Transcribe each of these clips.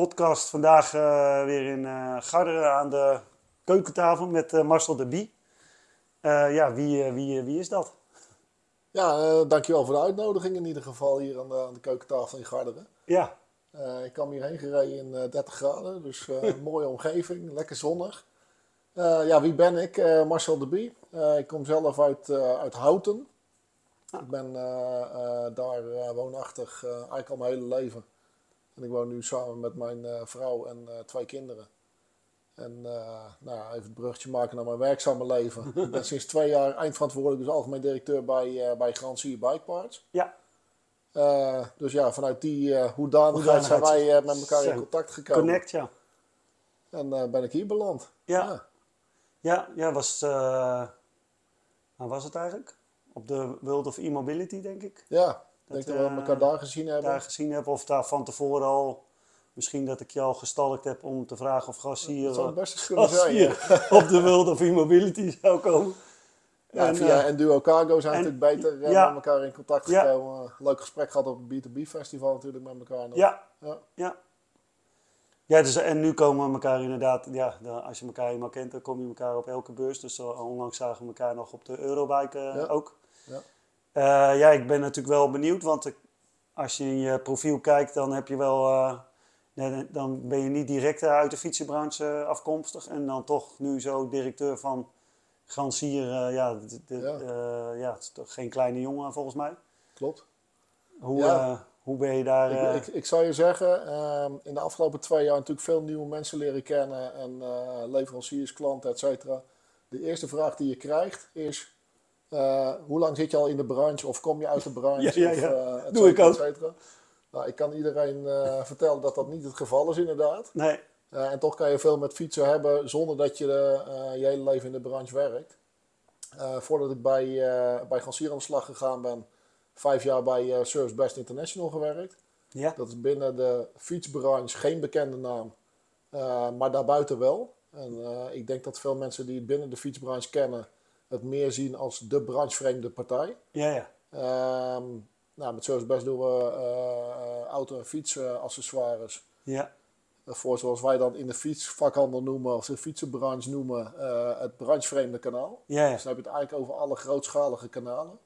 podcast. Vandaag eh, weer in eh Garderen aan de keukentafel met eh, Marcel de Bie. Ja, wie, wie, wie is dat? Ja, dankjewel voor de uitnodiging in ieder geval hier aan de, aan de keukentafel in Garderen. Ja, ik kwam hierheen gereden in eh, 30 graden, dus een mooie omgeving, lekker zonnig. Ja, wie ben ik? Marcel de Bie. Ik kom zelf uit, uit Houten. Ik ben daar woonachtig eigenlijk al mijn hele leven. En ik woon nu samen met mijn eh, vrouw en eh, twee kinderen. En eh, nou, even het bruggetje maken naar mijn werkzame leven. ik ben sinds twee jaar eindverantwoordelijk, dus algemeen directeur bij, bij Garantie Bike Parts. ja, dus ja, vanuit die hoedanigheid zijn wij met elkaar in contact gekomen. Connect, ja. En ben ik hier beland. Ja. Ja, ja was, waar was het eigenlijk? Op de World of E-Mobility, denk ik. Ja, denk dat we eh, elkaar daar gezien hebben. Daar gezien heb, of daar van tevoren al... Misschien dat ik je al gestalkt heb om te vragen of gas hier, dat zou eh, best gas zijn. Ja. op de World of E-Mobility zou komen. Ja, En, via eh, Enduro Cargo zijn we natuurlijk beter eh, ja. met elkaar in contact Ja. gekomen. Leuk gesprek gehad op het B2B festival natuurlijk met elkaar. Ja, Ja. ja. Ja, dus, en nu komen we elkaar inderdaad, ja, als je elkaar eenmaal kent, dan kom je elkaar op elke beurs. Dus eh, onlangs zagen we elkaar nog op de Eurobike eh, ook. Ja. Eh, ja, ik ben natuurlijk wel benieuwd, want als je in je profiel kijkt, dan heb je wel, eh, dan ben je niet direct eh, uit de fietsenbranche afkomstig. En dan toch nu zo directeur van Gransier, ja, de, de- Ja. ja, het is toch geen kleine jongen volgens mij. Klopt. Hoe, Ja. hoe ben je daar? Ik, ik, ik zou je zeggen, ehm, in de afgelopen twee jaar natuurlijk veel nieuwe mensen leren kennen. En leveranciers, klanten, et cetera. De eerste vraag die je krijgt is... eh, hoe lang zit je al in de branche? Of kom je uit de branche? Ja, ja, ja. Of, eh, Doe ik ook. Nou, ik kan iedereen eh, vertellen dat dat niet het geval is inderdaad. nee, en toch kan je veel met fietsen hebben zonder dat je je hele leven in de branche werkt. Voordat ik bij, bij Gansier aan de slag gegaan ben, vijf jaar bij Service Best International gewerkt. ja, Dat is binnen de fietsbranche geen bekende naam, maar daarbuiten wel. En ik denk dat veel mensen die het binnen de fietsbranche kennen, het meer zien als de branchevreemde partij. ja, ja. Ehm, nou, met Service Best doen we eh, auto- en fietsaccessoires. ja. Voor zoals wij dan in de fietsvakhandel noemen, of de fietsenbranche noemen, eh, het branchevreemde kanaal. Ja, ja. Dus dan heb je het eigenlijk over alle grootschalige kanalen.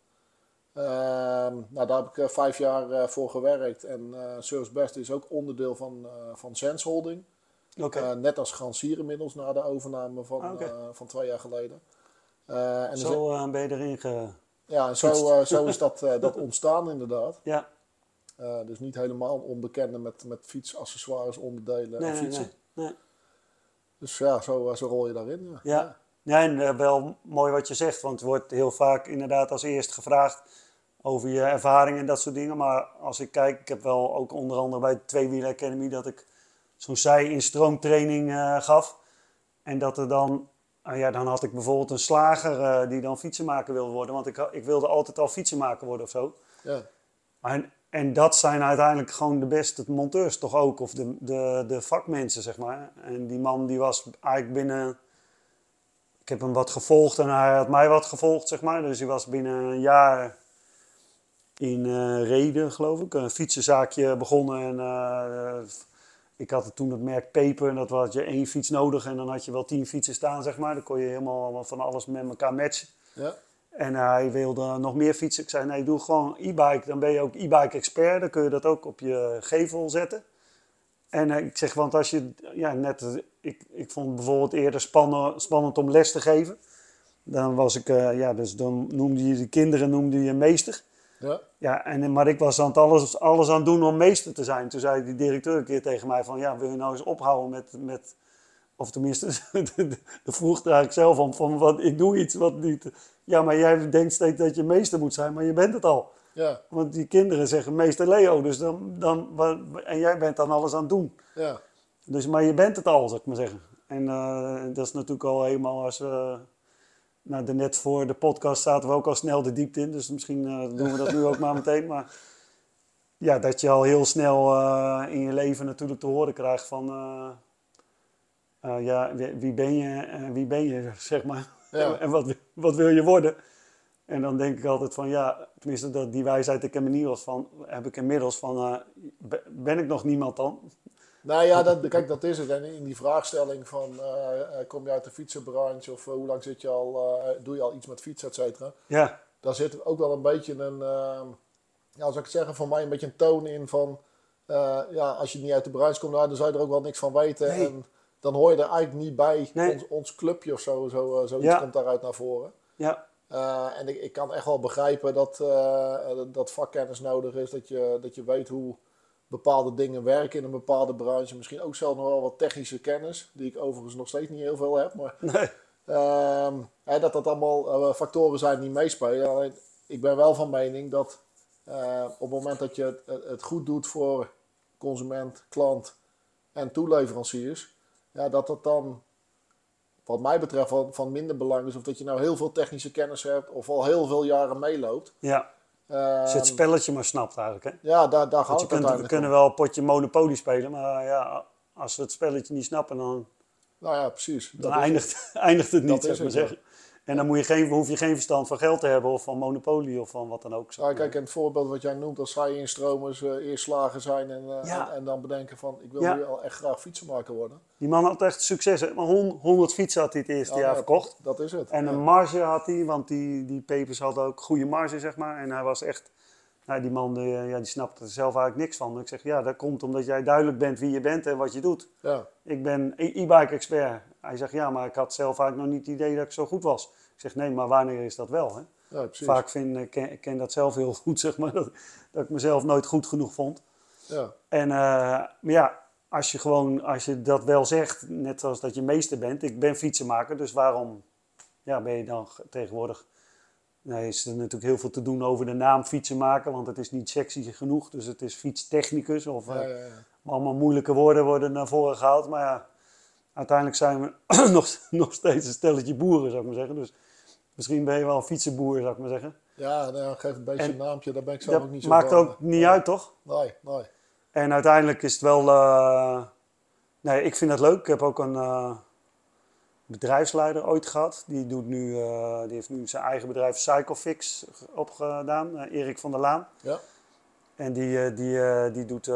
Ehm, nou, daar heb ik eh, vijf jaar voor gewerkt. En eh Service Best is ook onderdeel van, van Sense Holding. Oké. Eh, net als Gransier inmiddels na de overname van, Ah, van twee jaar geleden. Eh, en zit- Zo eh, ben je erin ge... ja, en zo, eh, zo is dat, dat ontstaan inderdaad. Ja, dus niet helemaal onbekende met, met fietsaccessoires, onderdelen nee, en fietsen. nee. nee. Dus ja, zo, zo rol je daarin. Ja. Ja. Ja, en wel mooi wat je zegt, want het wordt heel vaak inderdaad als eerst gevraagd over je ervaring en dat soort dingen. Maar als ik kijk, ik heb wel ook onder andere bij de Tweewiel Academy dat ik zo'n zij in stroomtraining gaf. En dat er dan, ah ja, dan had ik bijvoorbeeld een slager eh, die dan fietsenmaker wilde worden. Want ik, ik wilde altijd al fietsenmaker worden of zo. Ja. En, en dat zijn uiteindelijk gewoon de beste monteurs toch ook, of de, de, de vakmensen, zeg maar. En die man die was eigenlijk binnen... Ik heb hem wat gevolgd en hij had mij wat gevolgd, zeg maar. Dus hij was binnen een jaar in eh Reden, geloof ik. Een fietsenzaakje begonnen en eh, ik had toen het merk Peper. En dat had je één fiets nodig en dan had je wel tien fietsen staan, zeg maar. Dan kon je helemaal van alles met elkaar matchen. Ja. En hij wilde nog meer fietsen. Ik zei, nee, doe gewoon e-bike. Dan ben je ook e-bike expert. Dan kun je dat ook op je gevel zetten. En eh, ik zeg, want als je, ja, net, eh, ik, ik vond het bijvoorbeeld eerder spannen, spannend om les te geven. Dan was ik, eh, ja, dus dan noemde je de kinderen noemde je meester. Ja. Ja, en, maar ik was aan het alles, alles aan het doen om meester te zijn. Toen zei die directeur een keer tegen mij van, ja, wil je nou eens ophouden met, met of tenminste, de, vroeg er eigenlijk zelf om van, wat, ik doe iets wat niet... Ja, maar jij denkt steeds dat je meester moet zijn, maar je bent het al. Ja. Want die kinderen zeggen meester Leo, dus dan, dan, en jij bent dan alles aan het doen. Ja. Dus, maar je bent het al, zou ik maar zeggen. En eh, dat is natuurlijk al helemaal als we... Nou, de net voor de podcast zaten we ook al snel de diepte in. Dus misschien eh, doen we dat nu ook maar meteen. Maar ja, dat je al heel snel eh, in je leven natuurlijk te horen krijgt van... eh, ja, wie, wie ben je en wie ben je, zeg maar. Ja. en wat, wat wil je worden? En dan denk ik altijd van, ja, tenminste dat, die wijsheid ik heb inmiddels van, heb ik inmiddels van, be- ben ik nog niemand dan? Nou ja, dat, kijk, dat is het. En in die vraagstelling van eh, eh, kom je uit de fietsenbranche of eh, hoe lang zit je al, doe je al iets met fietsen, et cetera. Ja, Daar zit ook wel een beetje een, ehm, ja, zou ik het zeggen, voor mij een beetje een toon in van, ja, als je niet uit de branche komt, nou, dan zou je er ook wel niks van weten. Nee. En dan hoor je er eigenlijk niet bij. Nee. Ons, ons clubje of zo, zo zoiets Ja. komt daaruit naar voren. ja, en ik, ik kan echt wel begrijpen dat, dat vakkennis nodig is. Dat je, dat je weet hoe bepaalde dingen werken in een bepaalde branche. Misschien ook zelf nog wel wat technische kennis. Die ik overigens nog steeds niet heel veel heb. Maar nee. ehm, hè, dat dat allemaal eh, factoren zijn die meespelen. Alleen, ik ben wel van mening dat eh, op het moment dat je het, het- het goed doet voor consument, klant en toeleveranciers. Ja, dat dat dan wat mij betreft van, van minder belang is. Of dat je nou heel veel technische kennis hebt of al heel veel jaren meeloopt. ja. Als je het spelletje maar snapt eigenlijk. Hè? ja, daar, daar gaat het kunt, we kunnen om. wel een potje Monopoly spelen, maar ja, als we het spelletje niet snappen, dan, Nou ja, precies. dan Dat eindigt, eindigt het niet, Dat ik maar zeggen. En dan moet je geen, hoef je geen verstand van geld te hebben of van Monopoly of van wat dan ook. Ja, maar. kijk, en het voorbeeld wat jij noemt, als zij instromers eh eerst slagen zijn en, eh, Ja. en, en dan bedenken van ik wil Ja. nu al echt graag fietsenmaker worden. Die man had echt succes. Maar hon- 100 fietsen had hij het eerste Ja, jaar ja, verkocht. Dat is het. En een marge had hij, want die, die pepers hadden ook goede marge, zeg maar. En hij was echt, nou, die man die, ja, die snapte er zelf eigenlijk niks van. Ik zeg, ja, dat komt omdat jij duidelijk bent wie je bent en wat je doet. Ja, Ik ben e- e-bike expert. Hij zegt, ja, maar ik had zelf eigenlijk nog niet het idee dat ik zo goed was. Ik zeg, nee, maar wanneer is dat wel? Hè? ja. Vaak vind ik, ken, ken dat zelf heel goed, zeg maar, dat, dat ik mezelf nooit goed genoeg vond. Ja. En eh, maar ja, als je gewoon, als je dat wel zegt, net zoals dat je meester bent, ik ben fietsenmaker, dus waarom ja, ben je dan ge- tegenwoordig? Nee, is er natuurlijk heel veel te doen over de naam fietsenmaker, want het is niet sexy genoeg, dus het is fietstechnicus of Ja, eh, ja. allemaal moeilijke woorden worden naar voren gehaald. Maar ja, uiteindelijk zijn we nog, nog steeds een stelletje boeren, zou ik maar zeggen. Dus misschien ben je wel een fietsenboer, zou ik maar zeggen. Ja, nou, geef een beetje En een naampje, daar ben ik zelf ook niet zo maakt van. ook niet uit, toch? Nee, nee. En uiteindelijk is het wel. eh, nee, ik vind dat leuk. Ik heb ook een eh, bedrijfsleider ooit gehad. Die, doet nu, eh, die heeft nu zijn eigen bedrijf Cyclefix opgedaan, Erik van der Laan. Ja, En die, die, die doet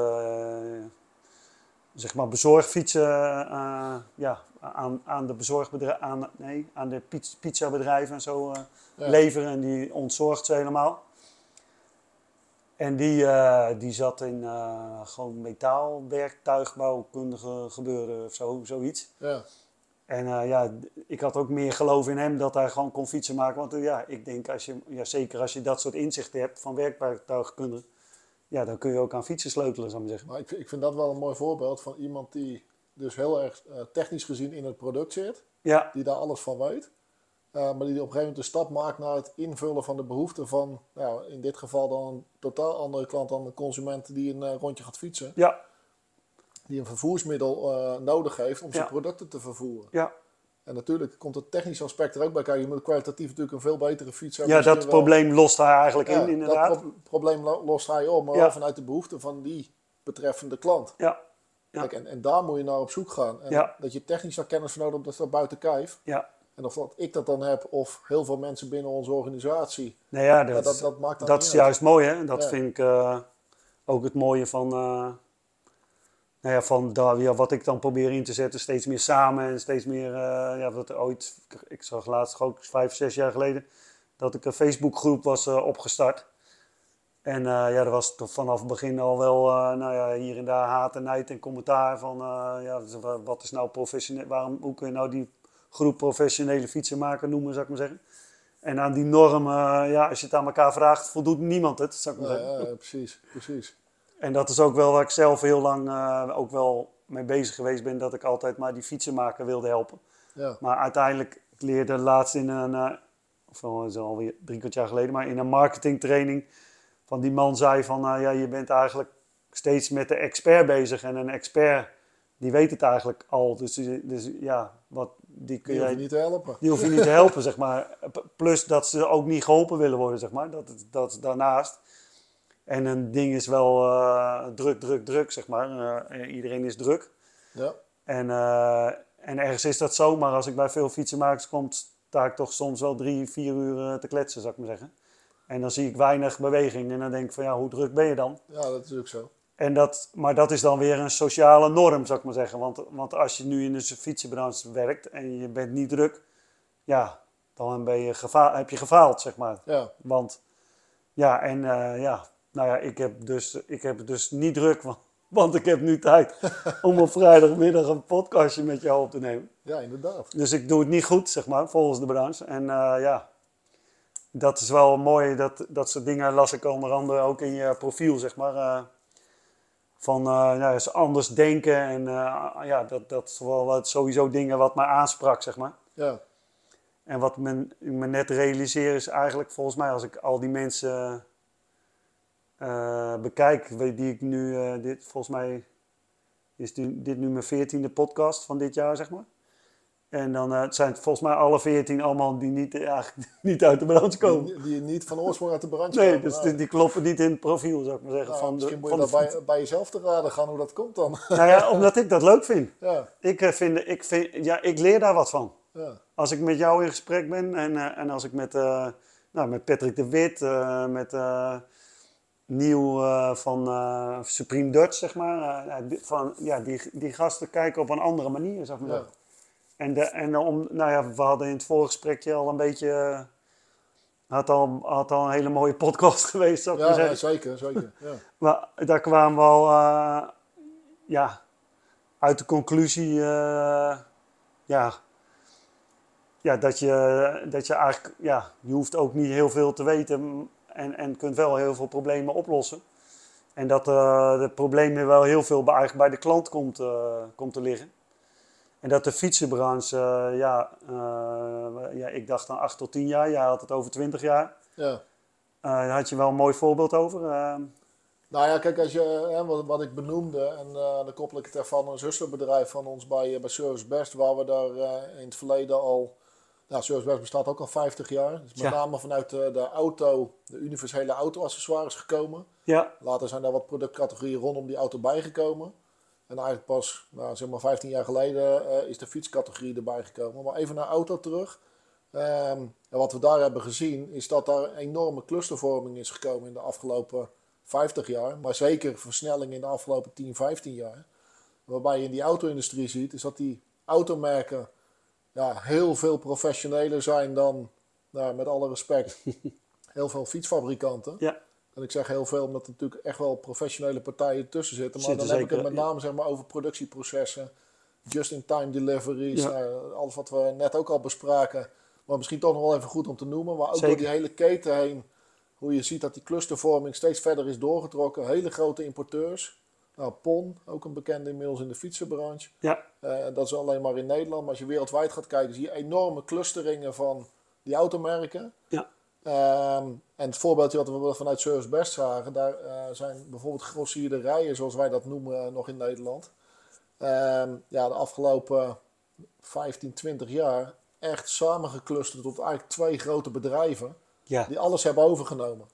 zeg maar bezorgfietsen eh, ja, aan, aan de bezorgbedrijven, aan, nee, aan de piz- pizzabedrijven en zo eh, Ja. leveren. En die ontzorgt ze helemaal. En die, eh, die zat in eh, gewoon metaalwerktuigbouwkundige gebeuren of zo, zoiets. ja. En eh, ja, ik had ook meer geloof in hem dat hij gewoon kon fietsen maken. Want eh, ja, ik denk, als je, ja, zeker als je dat soort inzichten hebt van werktuigkunde, ja, dan kun je ook aan fietsen sleutelen, zou ik maar zeggen. Maar ik, ik vind dat wel een mooi voorbeeld van iemand die dus heel erg eh, technisch gezien in het product zit. Ja, die daar alles van weet. Eh, maar die op een gegeven moment de stap maakt naar het invullen van de behoeften van, nou, in dit geval dan een totaal andere klant dan een consument die een eh, rondje gaat fietsen. ja, Die een vervoersmiddel nodig heeft om zijn producten te vervoeren. ja. En natuurlijk komt het technische aspect er ook bij kijken. Je moet kwalitatief natuurlijk een veel betere fiets hebben. ja dat wel- probleem lost hij eigenlijk Ja, in, inderdaad. Dat pro- probleem lo- lost hij op, maar Ja. vanuit de behoeften van die betreffende klant. Ja, Ja. Kijk, en, en daar moet je naar op zoek gaan. En. Dat je technisch daar kennis voor nodig hebt, dat is buiten kijf. ja. En of dat ik dat dan heb, of heel veel mensen binnen onze organisatie. Nou ja, dat, dat, dat maakt dan dat niet is juist mooi, hè. Dat vind ik eh, ook het mooie van, eh, nou ja, van daar, ja, wat ik dan probeer in te zetten. Steeds meer samen en steeds meer, eh, ja, wat er ooit, ik zag laatst ook vijf, zes jaar geleden, dat ik een Facebookgroep was eh, opgestart. En eh, ja, er was toch vanaf het begin al wel, nou ja, hier en daar haat en nijd en commentaar van, ja, wa- wat is nou professioneel, waarom, hoe kun je nou die groep professionele fietsenmaker noemen, zou ik maar zeggen. En aan die norm, ja, als je het aan elkaar vraagt, voldoet niemand het, zou ik maar Ja, zeggen. ja, ja, precies, precies. En dat is ook wel waar ik zelf heel lang eh, ook wel mee bezig geweest ben, dat ik altijd maar die fietsenmaker wilde helpen. Ja, Maar uiteindelijk, ik leerde laatst in een, eh, of wel, dat is alweer drie kwart jaar geleden, maar in een marketingtraining, van die man zei van, nou ja, je bent eigenlijk steeds met de expert bezig en een expert, die weet het eigenlijk al. Dus, dus ja, wat, die kun die hoef jij je niet te helpen. die hoef je niet te helpen, zeg maar. Plus dat ze ook niet geholpen willen worden, zeg maar. Dat, dat daarnaast. En een ding is wel eh, druk, druk, druk, zeg maar. Eh, iedereen is druk. Ja, En, eh, en ergens is dat zo, maar als ik bij veel fietsenmakers kom, sta ik toch soms wel drie, vier uur te kletsen, zou ik maar zeggen. En dan zie ik weinig beweging en dan denk ik van ja, hoe druk ben je dan? ja, dat is ook zo. En dat, maar dat is dan weer een sociale norm, zou ik maar zeggen. Want, want als je nu in de fietsenbranche werkt en je bent niet druk, ja, dan ben je heb je gefaald, zeg maar. Ja. Want, ja, en ja, nou ja, ik heb dus, ik heb dus niet druk, want, want ik heb nu tijd om op vrijdagmiddag een podcastje met jou op te nemen. ja, inderdaad. Dus ik doe het niet goed, zeg maar, volgens de branche. En eh, ja, dat is wel mooi. Dat, dat soort dingen las ik onder andere ook in je profiel, zeg maar. eh, van eh ja, anders denken. En ja, dat, dat is wel wat, sowieso dingen wat mij aansprak, zeg maar. Ja. En wat men, ik me net realiseer is eigenlijk volgens mij als ik al die mensen eh, bekijk, die ik nu, eh, dit, volgens mij is dit, dit nu mijn veertiende podcast van dit jaar, zeg maar. En dan eh, het zijn het volgens mij alle veertien allemaal die niet, eigenlijk niet uit de branche komen. Die, die niet van oorsprong uit de branche Nee, komen. dus Nou, die, kloppen niet in het profiel, zou ik maar zeggen. nou, van de, misschien moet van je dat bij, bij jezelf te raden gaan hoe dat komt dan. Nou ja, omdat ik dat leuk vind. ja, Ik, vind, ik, vind ja, ik leer daar wat van. ja, Als ik met jou in gesprek ben en, en als ik met, nou, met Patrick de Wit, met Nieuw eh, van eh, Supreme Dutch, zeg maar. eh, ja, die- van, ja, die, die gasten kijken op een andere manier, zeg maar. ja. En, de, en om, nou ja, we hadden in het vorige gesprekje al een beetje... had al, had al een hele mooie podcast geweest, zou ik maar Ja, zeggen. nee, zeker, zeker. Ja. Maar daar kwamen we al ja, uit de conclusie ja, ja, dat, je, dat je eigenlijk, ja, je hoeft ook niet heel veel te weten en, en kunt wel heel veel problemen oplossen. En dat eh de problemen wel heel veel bij, eigenlijk bij de klant komt, eh, komt te liggen. En dat de fietsenbranche, eh, ja, ja, ik dacht dan 8 tot 10 jaar, jij had het over 20 jaar. ja. Daar had je wel een mooi voorbeeld over. Nou ja, kijk, als je, hè, wat, wat ik benoemde, en eh, dan koppel ik het even aan een zusterbedrijf van ons bij, bij Service Best, waar we daar in het verleden al, nou, Service Best bestaat ook al 50 jaar. Dus met Ja. name vanuit de, de auto, de universele auto-accessoires gekomen. ja, Later zijn daar wat productcategorieën rondom die auto bijgekomen. En eigenlijk pas, nou, zeg maar 15 jaar geleden, eh, is de fietscategorie erbij gekomen. Maar even naar auto terug. Ehm, en wat we daar hebben gezien, is dat daar enorme clustervorming is gekomen in de afgelopen 50 jaar. Maar zeker versnelling in de afgelopen 10, 15 jaar. Waarbij je in die auto-industrie ziet, is dat die automerken ja, heel veel professioneler zijn dan, nou, met alle respect, heel veel fietsfabrikanten. ja. En ik zeg heel veel omdat er natuurlijk echt wel professionele partijen tussen zitten. Maar Zitten dan heb ik het met ja. name zeg maar, over productieprocessen, just-in-time deliveries, Ja. nou, alles wat we net ook al bespraken. Maar misschien toch nog wel even goed om te noemen. Maar ook Zeker. door die hele keten heen, hoe je ziet dat die clustervorming steeds verder is doorgetrokken. Hele grote importeurs. Nou, PON, ook een bekende inmiddels in de fietsenbranche. Ja, Eh, dat is alleen maar in Nederland. Maar als je wereldwijd gaat kijken, zie je enorme clusteringen van die automerken. ja, Ehm, en het voorbeeldje wat we vanuit Service Best zagen, daar eh, zijn bijvoorbeeld grossierde rijen, zoals wij dat noemen, eh, nog in Nederland. Ehm, ja, de afgelopen 15, 20 jaar echt samengeclusterd tot eigenlijk twee grote bedrijven ja, die alles hebben overgenomen.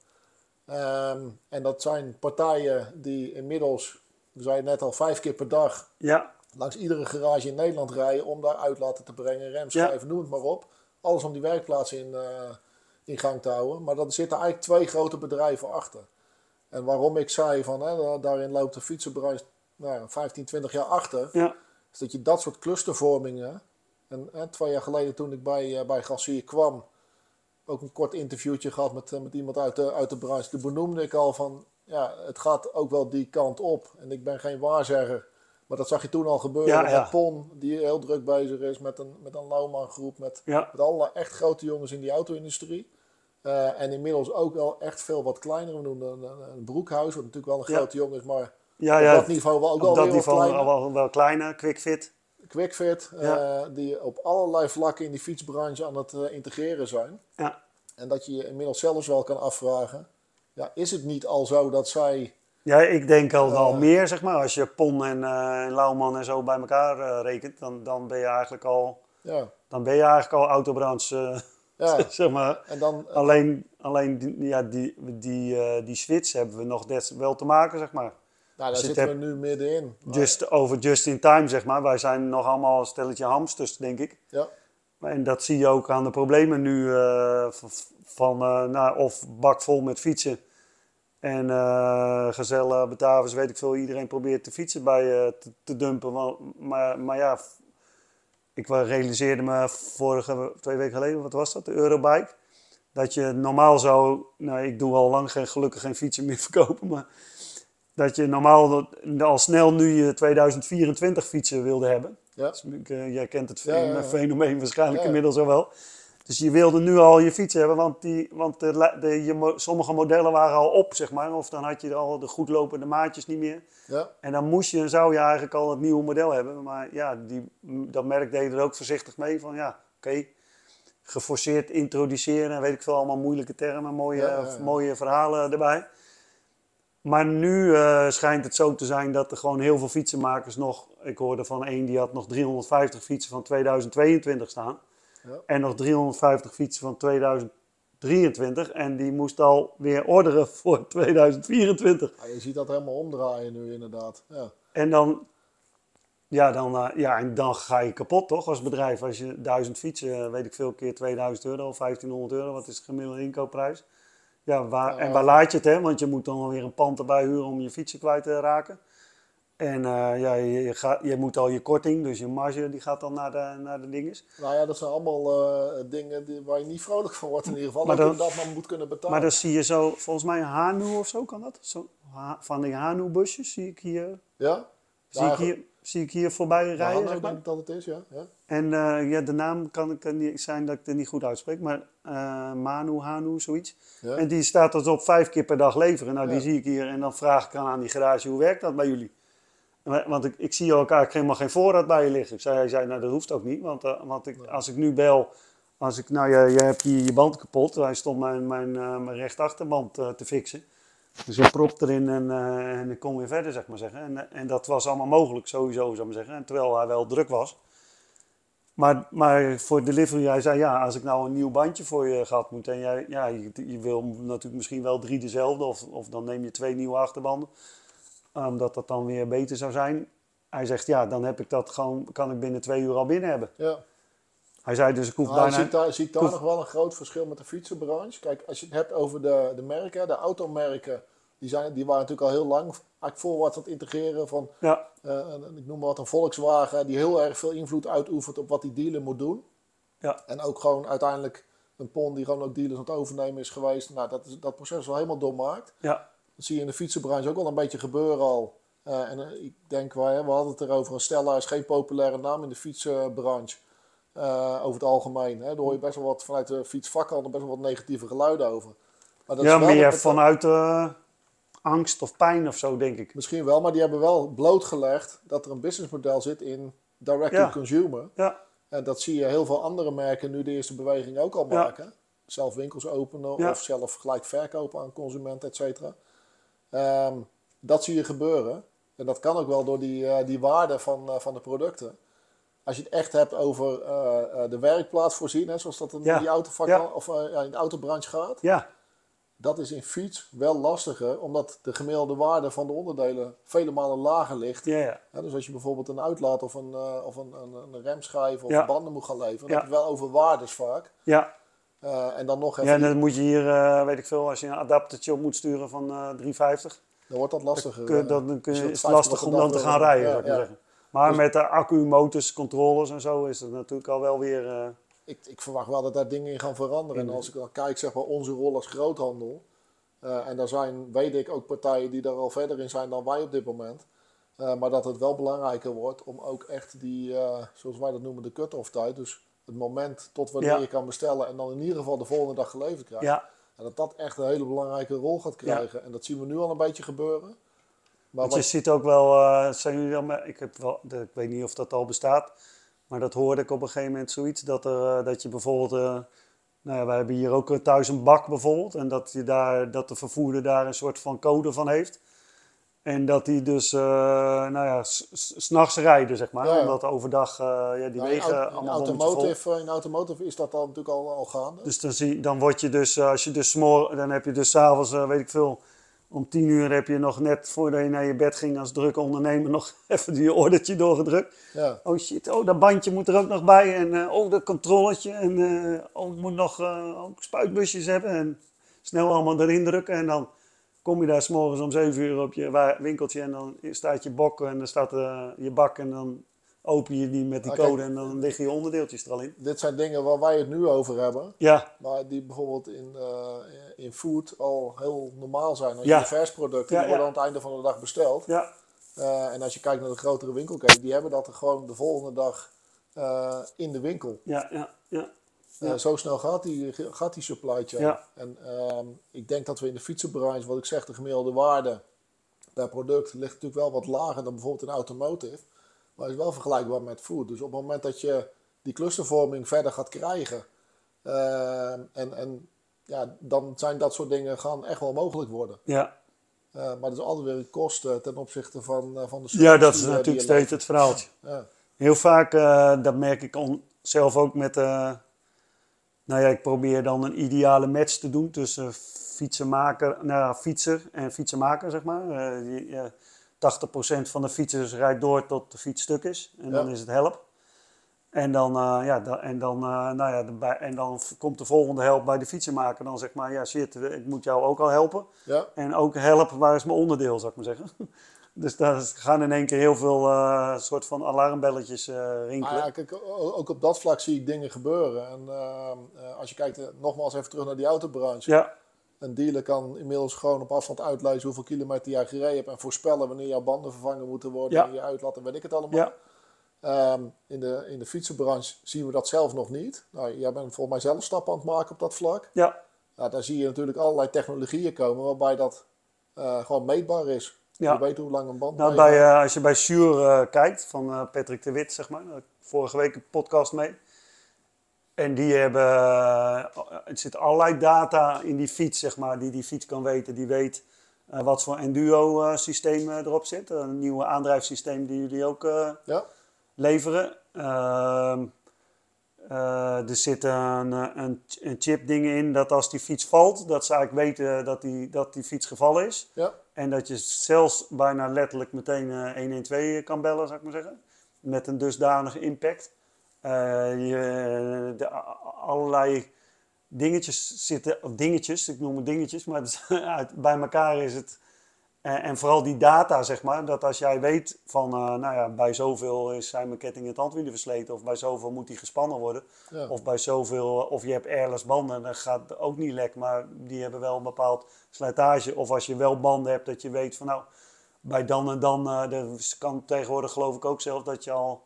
Ehm, en dat zijn partijen die inmiddels, we zeiden net al, vijf keer per dag ja, langs iedere garage in Nederland rijden om daar uitlaten te brengen, remschijven, noem het maar op. Alles om die werkplaats in, eh, in gang te houden. Maar er zitten eigenlijk twee grote bedrijven achter. En waarom ik zei van, hè, da- daarin loopt de fietsenbranche nou, 15, 20 jaar achter, ja, is dat je dat soort clustervormingen, en hè, twee jaar geleden toen ik bij, eh, bij Grassier kwam, ook een kort interviewtje gehad met, eh, met iemand uit de, uit de branche. Toen benoemde ik al van, ja, het gaat ook wel die kant op. En ik ben geen waarzegger, maar dat zag je toen al gebeuren Ja, met ja. Pon, die heel druk bezig is met een, met een Lauwman groep, met, ja, met alle echt grote jongens in die auto-industrie. Eh, en inmiddels ook wel echt veel wat kleiner. We noemden een, een, een Broekhuis, wat natuurlijk wel een grote jongen is, maar ja, op dat niveau wel ook wel dat weer wat niveau kleiner. wel, wel kleiner, quickfit. Quickfit, eh, die op allerlei vlakken in die fietsbranche aan het eh, integreren zijn. Ja, En dat je je inmiddels zelfs wel kan afvragen, ja, is het niet al zo dat zij... ja ik denk al wel Eh. meer, zeg maar. Als je Pon en, eh en Lauwman en zo bij elkaar eh, rekent, dan, dan ben je eigenlijk al, Ja, dan ben je eigenlijk al autobranche, ja. zeg maar. en dan... Alleen, alleen die, ja, die, die, eh, die switch hebben we nog des, wel te maken, zeg maar. nou, daar zit zitten we nu middenin. Maar- Just, over just in time, zeg maar. Wij zijn nog allemaal een stelletje hamsters, denk ik. Ja, En dat zie je ook aan de problemen nu eh, van, eh, nou, of bak vol met fietsen. En uh, Gazelle, Batavus, weet ik veel, iedereen probeert de fietsen bij uh, te, dumpen. Maar, maar ja, ik realiseerde me vorige, twee weken geleden, wat was dat, de Eurobike. Dat je normaal zou, nou ik doe al lang geen, gelukkig geen fietsen meer verkopen, maar dat je normaal al snel nu je 2024 fietsen wilde hebben. Ja. Dus, uh, jij kent het fenomeen waarschijnlijk inmiddels al wel. Dus je wilde nu al je fiets hebben, want, die, want de, de, je, sommige modellen waren al op, zeg maar. Of dan had je al de goedlopende maatjes niet meer. Ja. En dan moest je, zou je eigenlijk al het nieuwe model hebben. Maar ja, die, dat merk deed er ook voorzichtig mee van ja, oké. geforceerd introduceren, weet ik veel, allemaal moeilijke termen, mooie, mooie verhalen erbij. Maar nu uh, schijnt het zo te zijn dat er gewoon heel veel fietsenmakers nog... Ik hoorde van één die had nog 350 fietsen van 2022 staan. Ja. En nog 350 fietsen van 2023. En die moest al weer orderen voor 2024. Ja, je ziet dat helemaal omdraaien nu inderdaad. Ja. En dan, ja, dan, uh, ja, en dan ga je kapot toch als bedrijf. Als je 1000 fietsen, weet ik veel, keer 2000 euro of 1500 euro. Wat is de gemiddelde inkoopprijs? Ja, waar, en waar laat je het, hè? Want je moet dan weer een pand erbij huren om je fietsen kwijt te raken. En uh, ja, je, je, gaat, je moet al je korting, dus je marge, die gaat dan naar de, naar de dinges. Nou ja, dat zijn allemaal uh, dingen die, waar je niet vrolijk van wordt in ieder geval. Maar dat, dat man moet kunnen betalen. Maar dan zie je zo, volgens mij een Hanu of zo kan dat? Zo, van die Hanu-busjes zie ik hier. Ja? Zie, ik hier, zie ik hier voorbij rijden, zeg maar. dat het is, ja. ja. En uh, ja, de naam kan ik niet zijn dat ik het niet goed uitspreek, maar Manu, Hanu, zoiets. Ja. En die staat dus op vijf keer per dag leveren. Nou, die zie ik hier en dan vraag ik aan die garage, hoe werkt dat bij jullie? Want ik, ik zie elkaar helemaal geen voorraad bij je liggen. Ik zei, hij zei, nou dat hoeft ook niet. Want, uh, want ik, als ik nu bel, als ik, nou je, je hebt hier je band kapot. Hij stond mijn, mijn, uh, mijn rechtachterband uh, te fixen. Dus ik prop erin en, en ik kom weer verder, zeg maar zeggen. En, en dat was allemaal mogelijk, sowieso, zou ik zeggen. En terwijl hij wel druk was. Maar, maar voor delivery, hij zei, ja, als ik nou een nieuw bandje voor je gehad moet... en jij, ja, je, je wil natuurlijk misschien wel drie dezelfde... Of, of dan neem je twee nieuwe achterbanden omdat dat dan weer beter zou zijn. Hij zegt, ja, dan heb ik dat gewoon, kan ik binnen twee uur al binnen hebben. Ja. Hij zei dus, ik hoef nou, bijna... Ziet daar, ziet daar nog wel een groot verschil met de fietsenbranche. Kijk, als je het hebt over de, de merken, de automerken, die, zijn, die waren natuurlijk al heel lang eigenlijk voorwaarts aan het integreren van, ja. Uh, ik noem maar wat, een Volkswagen, die heel erg veel invloed uitoefent op wat die dealer moet doen. Ja. En ook gewoon uiteindelijk een PON die gewoon ook dealers aan het overnemen is geweest. Nou, dat, is, dat proces is wel helemaal doormaakt. Ja. Dat zie je in de fietsenbranche ook wel een beetje gebeuren al. Uh, en uh, ik denk, we, we hadden het erover, Stella is geen populaire naam in de fietsenbranche. Uh, over het algemeen. Hè. Daar hoor je best wel wat vanuit de fietsvakkant best wel wat negatieve geluiden over. Maar dat ja, is meer vanuit angst of pijn of zo, denk ik. Misschien wel, maar die hebben wel blootgelegd dat er een businessmodel zit in direct-to-consumer. Ja. En dat zie je heel veel andere merken nu de eerste beweging ook al maken. Zelf winkels openen of zelf gelijk verkopen aan consumenten, et cetera. Ehm, dat zie je gebeuren. En dat kan ook wel door die, uh, die waarde van, uh, van de producten. Als je het echt hebt over uh, de werkplaats voorzien, hè, zoals dat in, ja. die autovak ja. of in de autobranche gaat. Ja. Dat is in fiets wel lastiger, omdat de gemiddelde waarde van de onderdelen vele malen lager ligt. Ja, dus als je bijvoorbeeld een uitlaat of een, of een, een, een remschijf of banden moet gaan leveren, dan heb je het wel over waardes vaak. Ja. Uh, en dan nog even... Ja, dan moet je hier, uh, weet ik veel, als je een adaptertje op moet sturen van uh, 3,50. Dan wordt dat lastiger. Dan, dan, dan kun je, is het lastig om dan te gaan rijden, zou ik zeggen. Maar dus, met de accu, motors, controllers en zo is het natuurlijk al wel weer... Ik, ik, verwacht wel dat daar dingen in gaan veranderen. En als ik dan kijk, zeg maar, onze rol als groothandel... en daar zijn, weet ik, ook partijen die daar al verder in zijn dan wij op dit moment... maar dat het wel belangrijker wordt om ook echt die, zoals wij dat noemen, de cut-off tijd... Dus het moment tot wanneer je kan bestellen en dan in ieder geval de volgende dag geleverd krijgt. Ja. En dat dat echt een hele belangrijke rol gaat krijgen. En dat zien we nu al een beetje gebeuren. Maar wat... je ziet ook wel, uh, zijn jullie dan, ik, heb wel, ik weet niet of dat al bestaat, maar dat hoorde ik op een gegeven moment zoiets. Dat, er, uh, dat je bijvoorbeeld, uh, nou ja, wij hebben hier ook thuis een bak bijvoorbeeld. En dat, je daar, dat de vervoerder daar een soort van code van heeft. En dat die dus, uh, nou ja, s'nachts rijden, zeg maar. Ja, Omdat overdag uh, ja, die nou, wegen in, allemaal in automotive, In automotive is dat dan natuurlijk al, al gaande. Dus dan, zie, dan word je dus, uh, als je dus smor, dan heb je dus s'avonds, weet ik veel, om tien uur heb je nog net voordat je naar je bed ging als drukke ondernemer nog even die ordertje doorgedrukt. Ja. Oh shit, oh dat bandje moet er ook nog bij en oh dat controletje en oh ik moet nog ook spuitbusjes hebben en snel allemaal erin drukken en dan kom je daar s'morgens om 7 uur op je winkeltje en dan staat je bok en dan staat eh, je bak en dan open je die met die Ah, code en dan liggen je onderdeeltjes er al in. Dit zijn dingen waar wij het nu over hebben. Ja, Maar die bijvoorbeeld in, eh, in food al heel normaal zijn. Als Ja. je versproducten, Ja, die worden ja. aan het einde van de dag besteld. ja, Eh, en als je kijkt naar de grotere winkelketen, die hebben dat er gewoon de volgende dag in de winkel. ja, ja, ja. Eh, Ja. zo snel gaat die, gaat die supply chain. Ja. En ehm, ik denk dat we in de fietsenbranche, wat ik zeg, de gemiddelde waarde per product ligt natuurlijk wel wat lager dan bijvoorbeeld in automotive. Maar is wel vergelijkbaar met food. Dus op het moment dat je die clustervorming verder gaat krijgen, ehm, en, en ja, dan zijn dat soort dingen gaan echt wel mogelijk worden. ja. Eh, maar dat is altijd weer een kosten ten opzichte van, eh, van de ja dat is natuurlijk steeds het verhaaltje. Ja. Heel vaak, dat merk ik on- zelf ook met, nou ja, ik probeer dan een ideale match te doen tussen fietsenmaker, nou ja, fietser en fietsenmaker, zeg maar. Eh, die, eh, 80% van de fietsers rijdt door tot de fiets stuk is en dan is het help. En dan, eh, ja, da- en dan, eh, nou ja, de- en dan komt de volgende help bij de fietsenmaker. Dan zeg maar, ja shit, ik moet jou ook al helpen. Ja. En ook helpen, waar is mijn onderdeel, zou ik maar zeggen. Dus daar gaan in één keer heel veel eh, soort van alarmbelletjes eh, rinkelen. Maar ja, kijk, ook op dat vlak zie ik dingen gebeuren. En eh, als je kijkt, nogmaals even terug naar die autobranche. Ja, Een dealer kan inmiddels gewoon op afstand uitlezen hoeveel kilometer jij gereden hebt. En voorspellen wanneer jouw banden vervangen moeten worden. Ja. En je uitlaat en weet ik het allemaal. ja, Ehm, in, de, in de fietsenbranche zien we dat zelf nog niet. Nou, jij bent volgens mij zelf stappen aan het maken op dat vlak. ja, Nou, daar zie je natuurlijk allerlei technologieën komen waarbij dat gewoon meetbaar is. Ja. Je weet hoe lang een band Nou, bij, eh, als je bij Shure eh, kijkt, van eh, Patrick de Wit, zeg maar, vorige week een podcast mee. En die hebben, het zit allerlei data in die fiets, zeg maar, die die fiets kan weten. Die weet wat voor enduro-systeem erop zit. Een nieuwe aandrijfsysteem die jullie ook Ja, leveren. Eh, er zit een, eh, een, een chip ding in dat als die fiets valt, dat ze eigenlijk weten dat die, dat die fiets gevallen is. ja, En dat je zelfs bijna letterlijk meteen eh 112 kan bellen, zou ik maar zeggen. Met een dusdanige impact. Eh, je, de, allerlei dingetjes zitten, of dingetjes, ik noem het dingetjes, maar het bij elkaar is het. En, en vooral die data, zeg maar, dat als jij weet van, eh, nou ja, bij zoveel is zijn mijn ketting in het tandwielen versleten, of bij zoveel moet die gespannen worden, ja. of bij zoveel, of je hebt airless banden, dan gaat het ook niet lek, maar die hebben wel een bepaald slijtage. Of als je wel banden hebt, dat je weet van nou, bij dan en dan, eh dat kan tegenwoordig geloof ik ook zelf dat je al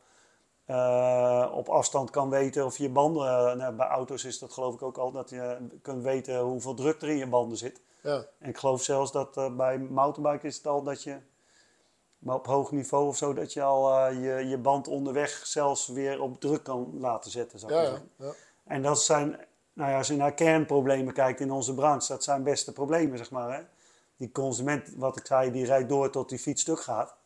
eh, op afstand kan weten of je banden, eh, nou, bij auto's is dat geloof ik ook al, dat je kunt weten hoeveel druk er in je banden zit. Ja. En ik geloof zelfs dat eh, bij mountainbike is het al dat je, maar op hoog niveau of zo, dat je al eh, je, je band onderweg zelfs weer op druk kan laten zetten. Zou ik ja, zeggen. ja. En dat zijn, nou ja, als je naar kernproblemen kijkt in onze branche, dat zijn beste problemen, zeg maar. Hè? Die consument, wat ik zei, die rijdt door tot die fiets stuk gaat.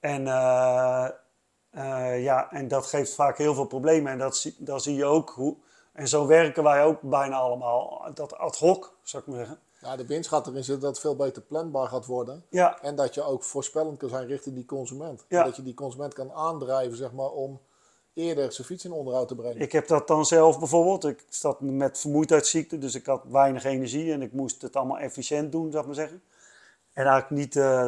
En, eh, ja, en dat geeft vaak heel veel problemen. En dat zie, dan zie je ook hoe. En zo werken wij ook bijna allemaal. Dat ad hoc, zou ik maar zeggen. Ja, de winst gaat erin zitten dat het veel beter planbaar gaat worden. Ja, En dat je ook voorspellend kan zijn richting die consument. Ja. Dat je die consument kan aandrijven zeg maar, om eerder zijn fiets in onderhoud te brengen. ik heb dat dan zelf bijvoorbeeld. Ik zat met vermoeidheidsziekte, dus ik had weinig energie en ik moest het allemaal efficiënt doen, zou ik maar zeggen. En eigenlijk niet, eh,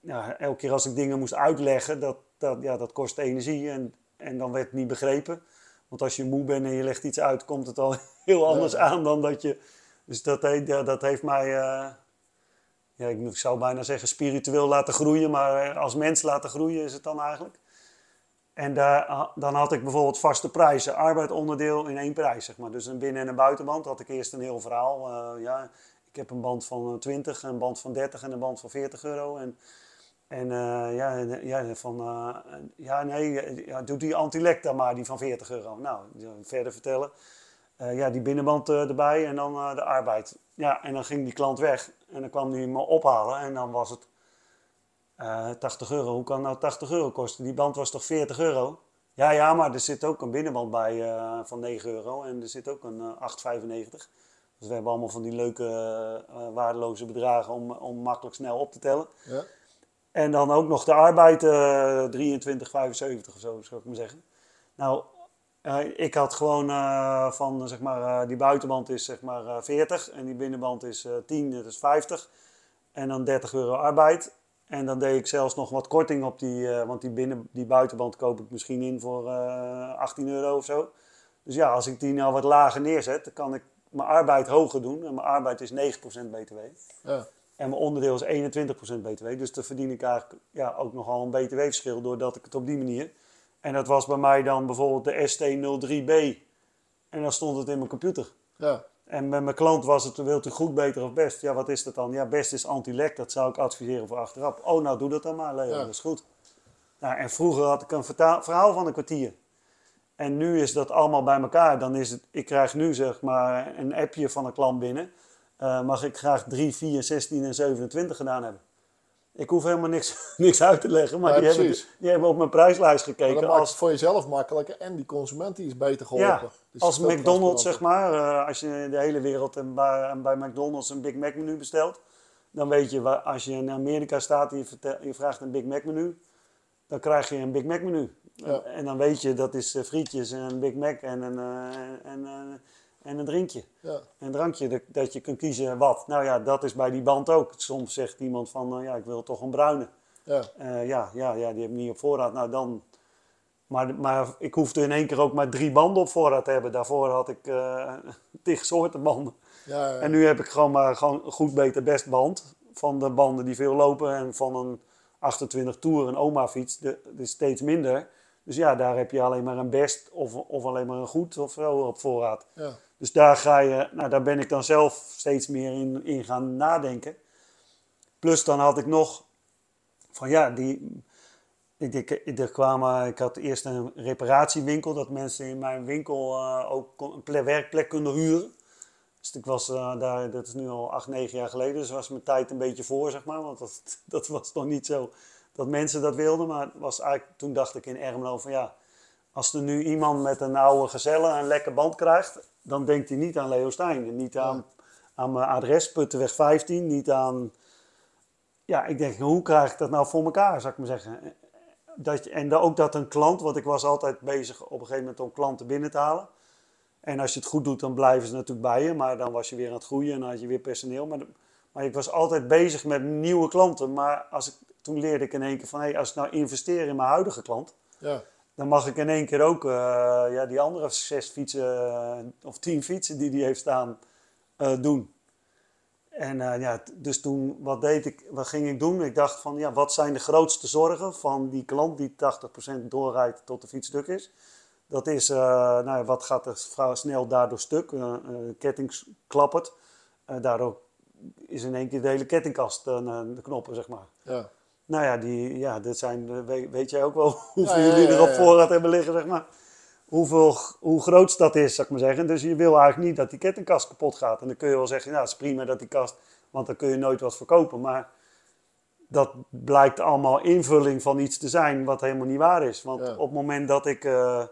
ja, elke keer als ik dingen moest uitleggen, dat, dat, ja, dat kost energie en, en dan werd het niet begrepen. Want als je moe bent en je legt iets uit, komt het al heel anders Ja. aan dan dat je. Dus dat, dat heeft mij, eh, ja, ik zou bijna zeggen spiritueel laten groeien, maar eh, als mens laten groeien is het dan eigenlijk. En daar, dan had ik bijvoorbeeld vaste prijzen, arbeidonderdeel in één prijs, zeg maar. Dus een binnen- en een buitenband had ik eerst een heel verhaal. eh, ja, ik heb een band van eh, 20, een band van 30 en een band van 40 euro. En, en ja, ja, van, ja, nee, ja, doe die antilek dan maar, die van 40 euro. Nou, verder vertellen. Eh, ja, die binnenband eh, erbij en dan eh, de arbeid. Ja, en dan ging die klant weg en dan kwam die me ophalen en dan was het eh 80 euro. Hoe kan nou 80 euro kosten? Die band was toch 40 euro? Ja, ja, maar er zit ook een binnenband bij van 9 euro en er zit ook een eh 8,95. Dus we hebben allemaal van die leuke waardeloze bedragen om, om makkelijk snel op te tellen. Ja. En dan ook nog de arbeid, eh 23,75 of zo, zou ik maar zeggen. Nou, ik had gewoon eh, van, zeg maar, eh, die buitenband is zeg maar eh, 40 en die binnenband is eh 10, dat is 50. En dan 30 euro arbeid. En dan deed ik zelfs nog wat korting op die, eh, want die, binnen, die buitenband koop ik misschien in voor eh 18 euro of zo. Dus ja, als ik die nou wat lager neerzet, dan kan ik mijn arbeid hoger doen. En mijn arbeid is 9% BTW. Ja. En mijn onderdeel is 21% BTW. Dus dan verdien ik eigenlijk ja, ook nogal een BTW-verschil doordat ik het op die manier. En dat was bij mij dan bijvoorbeeld de ST03B. En dan stond het in mijn computer. Ja. En met mijn klant was het, wilt u goed, beter of best? Ja, wat is dat dan? Ja, best is anti-lek. Dat zou ik adviseren voor achteraf. Oh, nou doe dat dan maar, Leo. Ja. Dat is goed. Nou, en vroeger had ik een verhaal van een kwartier. En nu is dat allemaal bij elkaar. Dan is het, ik krijg nu zeg maar een appje van een klant binnen. Eh, mag ik graag 3, 4, 16 en 27 gedaan hebben? Ik hoef helemaal niks, niks uit te leggen, maar Ja, die, hebben, die hebben op mijn prijslijst Maar gekeken. dat maakt Als, het voor jezelf makkelijker en die consument die is beter geholpen. ja, Dus als McDonald's, zeg maar, eh, als je in de hele wereld en bij, bij McDonald's een Big Mac menu bestelt, dan weet je, waar- als je in Amerika staat en je, vertel- je vraagt een Big Mac menu, dan krijg je een Big Mac menu. Ja. En dan weet je, dat is eh, frietjes en een Big Mac en een, eh, en, eh, en een drinkje. Ja. Een drankje, dat, dat je kunt kiezen wat. Nou ja, dat is bij die band ook. Soms zegt iemand van, eh, ja, ik wil toch een bruine. Ja. Eh, ja, ja, ja, die heb ik niet op voorraad. Nou, dan... Maar, maar ik hoefde in één keer ook maar drie banden op voorraad te hebben. Daarvoor had ik eh tig soorten banden. Ja, ja. En nu heb ik gewoon maar gewoon een goed, beter, best band. Van de banden die veel lopen. En van een 28 Tour, een oma fiets, de, de is steeds minder. Dus ja, daar heb je alleen maar een best of, of alleen maar een goed of zo op voorraad. ja. Dus daar, ga je, nou, daar ben ik dan zelf steeds meer in, in gaan nadenken. Plus dan had ik nog van ja, die, ik, ik, ik, ik had eerst een reparatiewinkel, dat mensen in mijn winkel eh, ook een ple- werkplek konden huren. Dus ik was eh, daar, dat is nu al acht, negen jaar geleden, dus was mijn tijd een beetje voor, zeg maar. Want dat, dat was nog niet zo dat mensen dat wilden. Maar was eigenlijk, toen dacht ik in Ermelo van ja, als er nu iemand met een oude gezelle een lekker band krijgt, dan denkt hij niet aan Leo Stijn. En niet aan, aan mijn adres, Puttenweg 15, niet aan... Ja, ik denk, hoe krijg ik dat nou voor elkaar, zou ik maar zeggen. Dat, en dan ook dat een klant, want ik was altijd bezig op een gegeven moment om klanten binnen te halen. En als je het goed doet, dan blijven ze natuurlijk bij je. Maar dan was je weer aan het groeien en dan had je weer personeel. Maar, maar ik was altijd bezig met nieuwe klanten. Maar als ik, toen leerde ik in één keer van, hé, als ik nou investeer in mijn huidige klant, ja. Dan mag ik in één keer ook eh, ja, die andere zes fietsen eh, of tien fietsen die die heeft staan eh, doen. En ja, dus toen, wat deed ik, wat ging ik doen? Ik dacht van, ja, wat zijn de grootste zorgen van die klant die 80% doorrijdt tot de fiets stuk is? Dat is, nou, wat gaat er vrij snel daardoor stuk? De ketting klappert. Daardoor is in één keer de hele kettingkast de knoppen, zeg maar. ja. Nou ja, die, ja dit zijn, eh, weet, weet jij ook wel hoeveel Ja, ja, jullie ja, er op ja. voorraad hebben liggen, zeg maar. Hoeveel, hoe groot dat is, zou ik maar zeggen. Dus je wil eigenlijk niet dat die kettingkast kapot gaat. En dan kun je wel zeggen, nou, het is prima dat die kast, want dan kun je nooit wat verkopen. Maar dat blijkt allemaal invulling van iets te zijn wat helemaal niet waar is. Want Ja. op het moment dat ik, eh,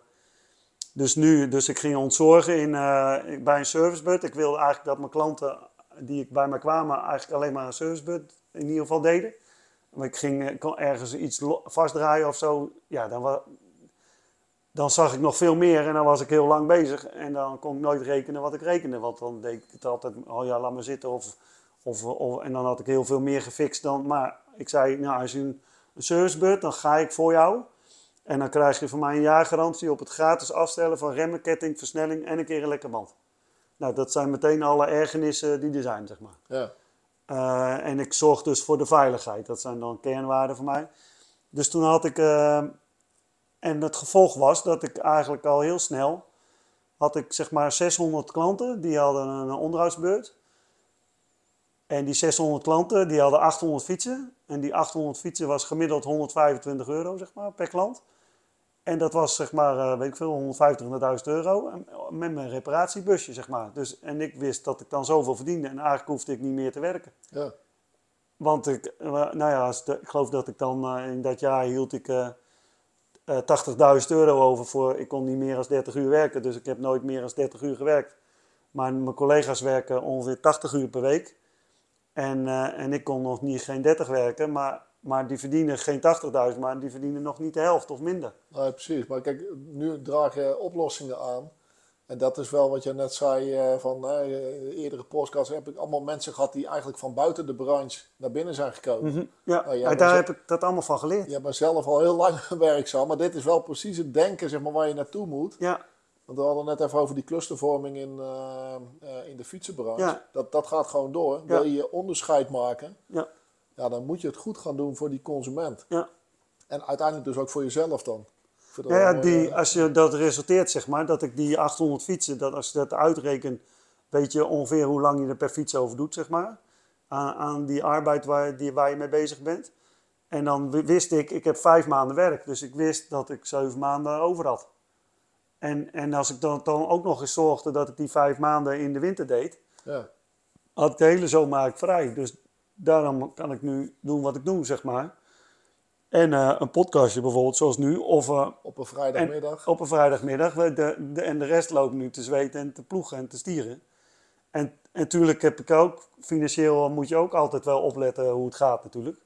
dus nu, dus ik ging ontzorgen in, eh, bij een servicebud. Ik wilde eigenlijk dat mijn klanten die ik bij mij kwamen eigenlijk alleen maar een servicebud in ieder geval deden. Maar ik ging eh, kon ergens iets vastdraaien of zo. Ja, dan, dan zag ik nog veel meer en dan was ik heel lang bezig. En dan kon ik nooit rekenen wat ik rekende. Want dan deed ik het altijd, oh ja, laat maar zitten. Of, of, of, en dan had ik heel veel meer gefixt dan. Maar ik zei, nou, als je een, een servicebud, dan ga ik voor jou. En dan krijg je van mij een jaargarantie op het gratis afstellen van remmen, ketting, versnelling en een keer een lekker band. Nou, dat zijn meteen alle ergernissen die er zijn, zeg maar. ja. Eh, en ik zorg dus voor de veiligheid. Dat zijn dan kernwaarden voor mij. Dus toen had ik. eh, en het gevolg was dat ik eigenlijk al heel snel. had ik zeg maar 600 klanten die hadden een onderhoudsbeurt. En die 600 klanten die hadden 800 fietsen. En die 800 fietsen was gemiddeld 125 euro zeg maar, per klant. En dat was zeg maar, eh, weet ik veel, 125.000 euro. En Met mijn reparatiebusje, zeg maar. Dus, en ik wist dat ik dan zoveel verdiende. En eigenlijk hoefde ik niet meer te werken. ja. Want ik, eh, nou ja, ik geloof dat ik dan eh, in dat jaar hield ik eh, eh, 80.000 euro over voor. Ik kon niet meer dan 30 uur werken, dus ik heb nooit meer dan 30 uur gewerkt. Maar mijn collega's werken ongeveer 80 uur per week. En, eh, en ik kon nog niet geen 30 werken, maar maar die verdienen geen 80.000, maar die verdienen nog niet de helft of minder. Nee, precies. Maar kijk, nu draag je oplossingen aan. En dat is wel wat je net zei eh, van eh, eerdere podcasts heb ik allemaal mensen gehad die eigenlijk van buiten de branche naar binnen zijn gekomen. Mhm. Ja, Nou ja, daar heb ik dat allemaal van geleerd. Je bent zelf al heel lang werkzaam, maar dit is wel precies het denken zeg maar, waar je naartoe moet. Ja, Want we hadden net even over die clustervorming in, eh, in de fietsenbranche. Ja. Dat, dat gaat gewoon door. Wil je je onderscheid maken, ja, ja, dan moet je het goed gaan doen voor die consument. ja. En uiteindelijk dus ook voor jezelf dan. Ja, die, als je dat resulteert, zeg maar, dat ik die 800 fietsen, dat als je dat uitrekent, weet je ongeveer hoe lang je er per fiets over doet, zeg maar. Aan, aan die arbeid waar, die, waar je mee bezig bent. En dan wi- wist ik, ik heb vijf maanden werk, dus ik wist dat ik zeven maanden over had. En, en als ik dan, dan ook nog eens zorgde dat ik die vijf maanden in de winter deed, ja. had ik de hele zomer eigenlijk vrij. Dus daarom kan ik nu doen wat ik doe, zeg maar. En eh, een podcastje bijvoorbeeld, zoals nu, of eh, Op een vrijdagmiddag. op een vrijdagmiddag. De, de, en de rest loopt nu te zweten en te ploegen en te stieren. En, en natuurlijk heb ik ook, financieel moet je ook altijd wel opletten hoe het gaat natuurlijk.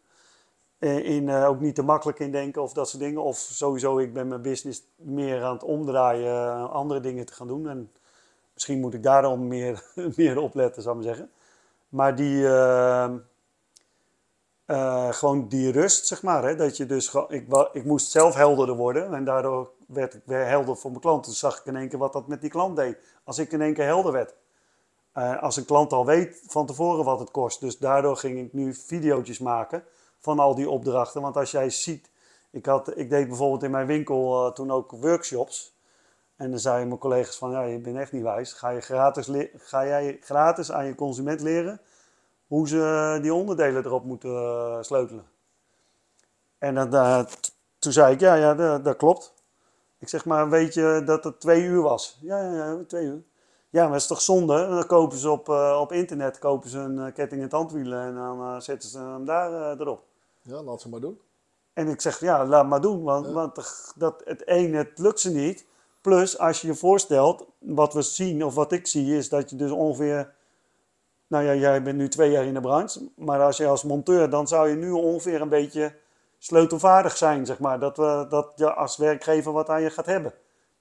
Eh, In, eh, ook niet te makkelijk in denken of dat soort dingen. Of sowieso, ik ben mijn business meer aan het omdraaien, andere dingen te gaan doen. En misschien moet ik daarom meer, meer opletten, zou ik maar zeggen. Maar die, eh, gewoon die rust, zeg maar. Hè? Dat je dus, ik, ik moest zelf helderder worden en daardoor werd ik weer helder voor mijn klant. Toen zag ik in één keer wat dat met die klant deed. Als ik in één keer helder werd. Eh, als een klant al weet van tevoren wat het kost. Dus daardoor ging ik nu video's maken van al die opdrachten. Want als jij ziet, ik, had, ik deed bijvoorbeeld in mijn winkel eh, toen ook workshops. En dan zeiden mijn collega's van, ja, je bent echt niet wijs. Ga, je gratis ga jij gratis aan je consument leren hoe ze die onderdelen erop moeten eh, sleutelen? En dan, eh, toen zei ik, ja, ja, dat, dat klopt. Ik zeg, maar weet je dat het twee uur was? Ja, ja, ja, twee uur. Ja, maar dat is toch zonde? Dan kopen ze op, eh, op internet kopen ze een ketting en tandwielen en dan zetten ze hem daar erop. Ja, laat ze maar doen. En ik zeg, ja, laat maar doen, want, Ja. want dat, het ene, het lukt ze niet. Plus, als je je voorstelt, wat we zien, of wat ik zie, is dat je dus ongeveer... Nou ja, jij bent nu twee jaar in de branche, maar als je als monteur, dan zou je nu ongeveer een beetje sleutelvaardig zijn, zeg maar. Dat, we, dat je als werkgever wat aan je gaat hebben.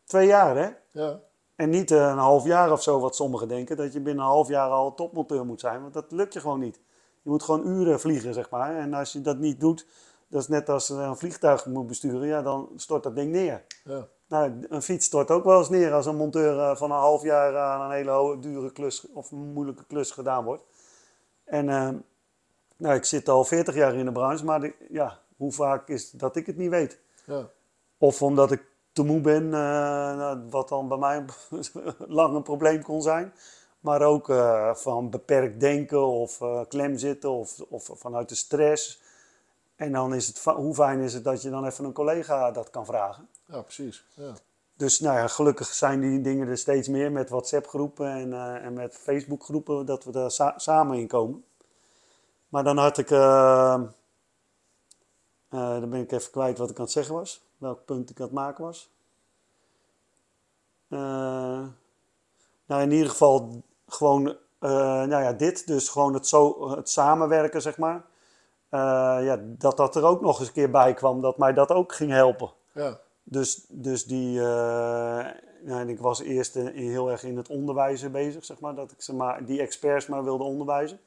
Twee jaar, hè? Ja, En niet eh, een half jaar of zo, wat sommigen denken, dat je binnen een half jaar al topmonteur moet zijn. Want dat lukt je gewoon niet. Je moet gewoon uren vliegen, zeg maar. En als je dat niet doet, dat is net als een vliegtuig moet besturen, ja, dan stort dat ding neer. ja. Nou, een fiets stort ook wel eens neer als een monteur eh, van een half jaar aan een hele dure klus of moeilijke klus gedaan wordt. En eh, nou, ik zit al 40 jaar in de branche, maar de- ja, hoe vaak is het dat ik het niet weet? ja. Of omdat ik te moe ben, eh, nou, wat dan bij mij lang een probleem kon zijn. Maar ook van beperkt denken of klem zitten of, of vanuit de stress. En dan is het, hoe fijn is het dat je dan even een collega dat kan vragen. Ja precies. Ja. Dus nou ja, gelukkig zijn die dingen er steeds meer met WhatsApp-groepen en, eh, en met Facebook-groepen, dat we daar sa- samen in komen. Maar dan had ik, eh, eh, dan ben ik even kwijt wat ik aan het zeggen was, welk punt ik aan het maken was. Eh, nou, in ieder geval gewoon, nou ja, dit, dus gewoon het, zo, het samenwerken, zeg maar. Ja, dat dat er ook nog eens een keer bij kwam, dat mij dat ook ging helpen. Ja. Dus, dus die, nou, en ik was eerst eh, heel erg in het onderwijzen bezig, zeg maar, dat ik ze maar, die experts maar wilde onderwijzen.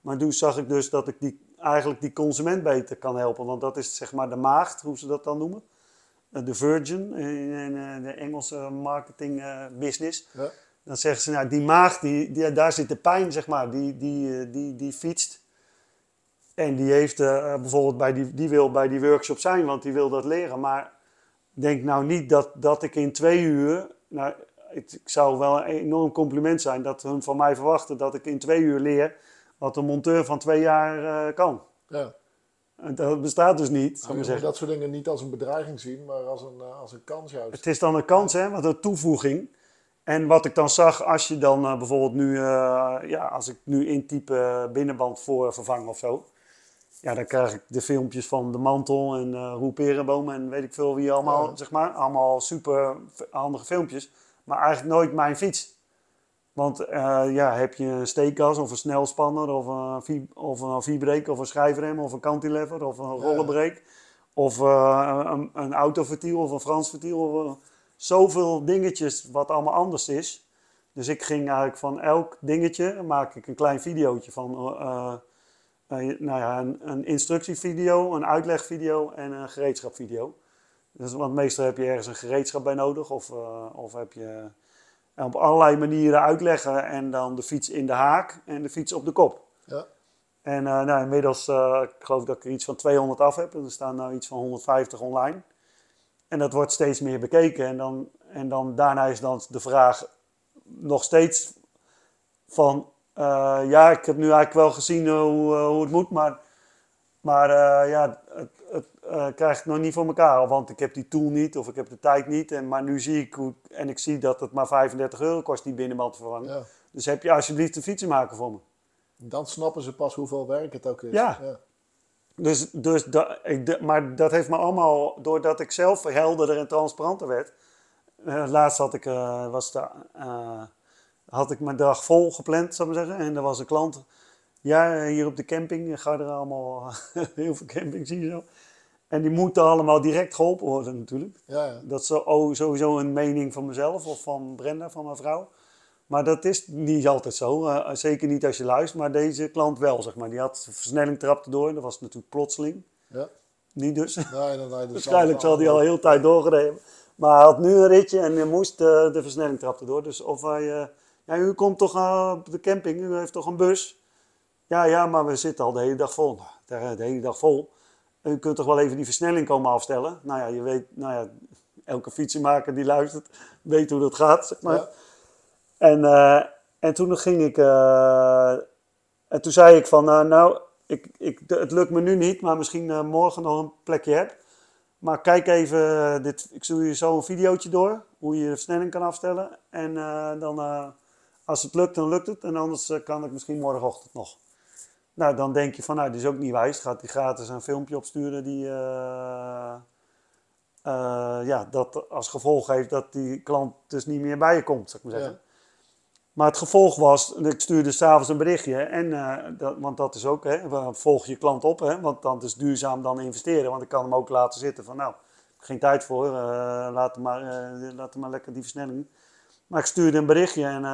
Maar toen zag ik dus dat ik die, eigenlijk die consument beter kan helpen, want dat is zeg maar de maagd, hoe ze dat dan noemen. Eh, De virgin in, de Engelse marketing business. Ja. Dan zeggen ze, nou, die maagd, die, die, daar zit de pijn, zeg maar, die, die, die, die fietst. En die heeft bijvoorbeeld bij die, die wil bij die workshop zijn, want die wil dat leren. Maar denk nou niet dat, dat ik in twee uur. Nou, het, ik zou wel een enorm compliment zijn dat hun van mij verwachten dat ik in twee uur leer wat een monteur van twee jaar eh, kan. ja. En dat bestaat dus niet, Je moet dat soort dingen niet als een bedreiging zien, maar als een, eh, als een kans juist. Het is dan een kans, hè, wat een toevoeging. En wat ik dan zag, als je dan eh, bijvoorbeeld nu, ja, als ik nu intype binnenband voor vervang of zo. Ja, dan krijg ik de filmpjes van De Mantel en Roel Perenboom en weet ik veel wie allemaal, Ja. zeg maar. Allemaal super handige filmpjes, maar eigenlijk nooit mijn fiets. Want eh, ja, heb je een steekkas of een snelspanner of een, of een vibreek of een schijfrem of een cantilever of een rollenbreek. Of eh, een, een autoventiel of een Frans ventiel. Of, zoveel dingetjes wat allemaal anders is. Dus ik ging eigenlijk van elk dingetje maak ik een klein videootje van. Eh, eh, nou ja, een, een instructievideo, een uitlegvideo en een gereedschapvideo. Dus, want meestal heb je ergens een gereedschap bij nodig. Of, eh, of heb je en op allerlei manieren uitleggen. En dan de fiets in de haak en de fiets op de kop. Ja. En eh, nou, inmiddels, eh, ik geloof dat ik er iets van 200 af heb. En er staan nu iets van 150 online. En dat wordt steeds meer bekeken. En dan, en dan daarna is dan de vraag nog steeds van... eh, ja, ik heb nu eigenlijk wel gezien hoe, eh, hoe het moet, maar, maar eh, ja, het, het eh, krijg ik nog niet voor elkaar. Want ik heb die tool niet of ik heb de tijd niet. En, maar nu zie ik hoe, en ik zie dat het maar 35 euro kost die binnenband te vervangen. Ja. Dus heb je alsjeblieft een fietsenmaker voor me. Dan snappen ze pas hoeveel werk het ook is. Ja. Dus, dus da, ik, maar dat heeft me allemaal, doordat ik zelf helderder en transparanter werd. Eh, laatst had ik, eh, was de, eh, had ik mijn dag vol gepland, zou ik maar zeggen. En er was een klant. Ja, hier op de camping ga er allemaal heel veel campings zie je zo. En die moeten allemaal direct geholpen worden natuurlijk. Ja, ja. Dat is oh, sowieso een mening van mezelf of van Brenda, van mijn vrouw. Maar dat is niet altijd zo. eh, zeker niet als je luistert. Maar deze klant wel, zeg maar. Die had de versnelling trapte door. Dat was natuurlijk plotseling. ja. Niet dus. Nee, nee, nee, dat Waarschijnlijk zal hij al heel tijd doorgereden. Maar hij had nu een ritje en hij moest eh, de versnelling trapte door. Dus of hij... eh, ja, u komt toch eh, op de camping? U heeft toch een bus? Ja, ja, maar we zitten al de hele dag vol. Nou, de, hele dag vol. U kunt toch wel even die versnelling komen afstellen? Nou ja, je weet... Nou ja, elke fietsenmaker die luistert weet hoe dat gaat, zeg maar. Ja. En, eh, en toen ging ik. eh, en toen zei ik van, nou, nou ik, ik, het lukt me nu niet, maar misschien eh, morgen nog een plekje heb. Maar kijk even, eh, dit, ik stuur je zo een videootje door, hoe je de versnelling kan afstellen. En eh, dan, eh, als het lukt, dan lukt het. En anders eh, kan ik misschien morgenochtend nog. Nou, dan denk je van, nou, dit is ook niet wijs. Gaat die gratis een filmpje opsturen die... eh, eh, ja, dat als gevolg heeft dat die klant dus niet meer bij je komt, zou ik maar zeggen. Ja. Maar het gevolg was, ik stuurde s'avonds een berichtje, en, dat, want dat is ook, hè, volg je klant op, hè, want dan is duurzaam dan investeren. Want ik kan hem ook laten zitten van, nou, geen tijd voor, eh, laat, hem maar, laat hem maar lekker die versnelling. Maar ik stuurde een berichtje en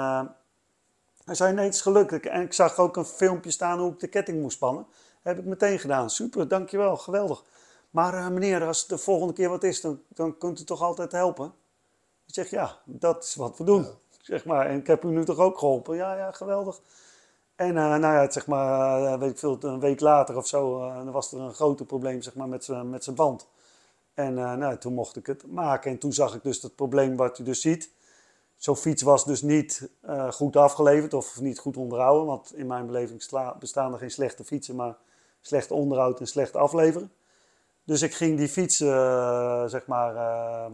hij zei, nee, het is gelukt. Ik- En ik zag ook een filmpje staan hoe ik de ketting moest spannen. heb ik meteen gedaan. Super, dankjewel, geweldig. Maar eh, meneer, als het de volgende keer wat is, dan, dan kunt u toch altijd helpen? Ik zeg, ja, dat is wat we doen. Zeg maar, en ik heb u nu toch ook geholpen? Ja, ja, geweldig. En eh, nou ja, zeg maar, eh, weet ik veel, een week later of zo, dan was er een groter probleem zeg maar, met zijn met zijn band. En nou, toen mocht ik het maken. En toen zag ik dus dat probleem wat u dus ziet. Zo'n fiets was dus niet eh, goed afgeleverd of niet goed onderhouden. Want in mijn beleving bestaan er geen slechte fietsen, maar slecht onderhoud en slecht afleveren. Dus ik ging die fiets, eh, zeg maar, eh,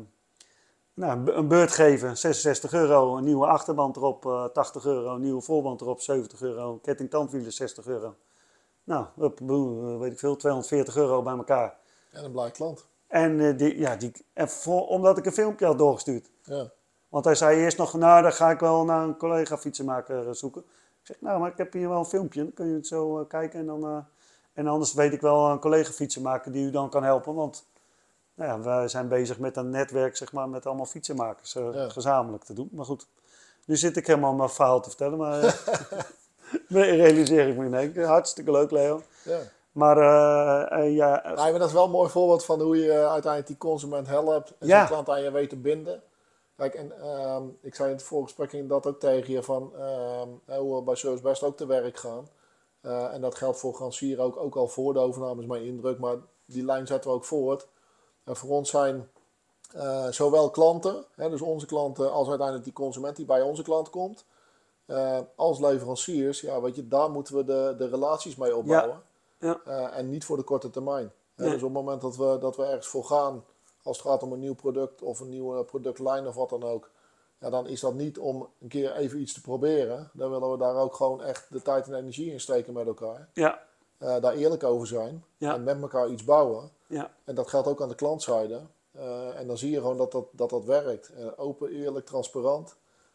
nou, een be- een beurt geven. 66 euro, een nieuwe achterband erop, eh, 80 euro, een nieuwe voorband erop, 70 euro, ketting tandwielen 60 euro. Nou, weet ik veel, 240 euro bij elkaar. En een blij klant. En, die, ja, die, en voor, omdat ik een filmpje had doorgestuurd. Ja. Want hij zei eerst nog, nou, dan ga ik wel naar een collega fietsenmaker eh, zoeken. Ik zeg, nou, maar ik heb hier wel een filmpje. Dan kun je het zo eh, kijken. En, dan, eh, en anders weet ik wel een collega fietsenmaker die u dan kan helpen. Want nou ja, wij zijn bezig met een netwerk, zeg maar, met allemaal fietsenmakers Ja. gezamenlijk te doen. Maar goed, nu zit ik helemaal mijn verhaal te vertellen. Maar realiseer ik me in één keer. Hartstikke leuk, Leo. ja. Maar ja, Nee, maar dat is wel een mooi voorbeeld van hoe je uiteindelijk die consument helpt en Ja. klant aan je weet te binden. Kijk, en ehm, ik zei in het voorgesprek dat ook tegen je van hè, hoe we bij Service Best ook te werk gaan. Eh, en dat geldt voor Gransier ook, ook al voor de overname is mijn indruk, maar die lijn zetten we ook voort. En voor ons zijn eh, zowel klanten, hè, dus onze klanten, als uiteindelijk die consument die bij onze klant komt, als leveranciers, ja, weet je, daar moeten we de, de relaties mee opbouwen. Ja. En niet voor de korte termijn. Hè, Nee. Dus op het moment dat we, dat we ergens voor gaan, als het gaat om een nieuw product of een nieuwe productlijn of wat dan ook, ja, dan is dat niet om een keer even iets te proberen. Dan willen we daar ook gewoon echt de tijd en energie in steken met elkaar. ja, Eh, daar eerlijk over zijn Ja. en met elkaar iets bouwen. ja, En dat geldt ook aan de klantzijde. Eh, en dan zie je gewoon dat dat, dat, dat werkt. Eh, open, eerlijk, transparant.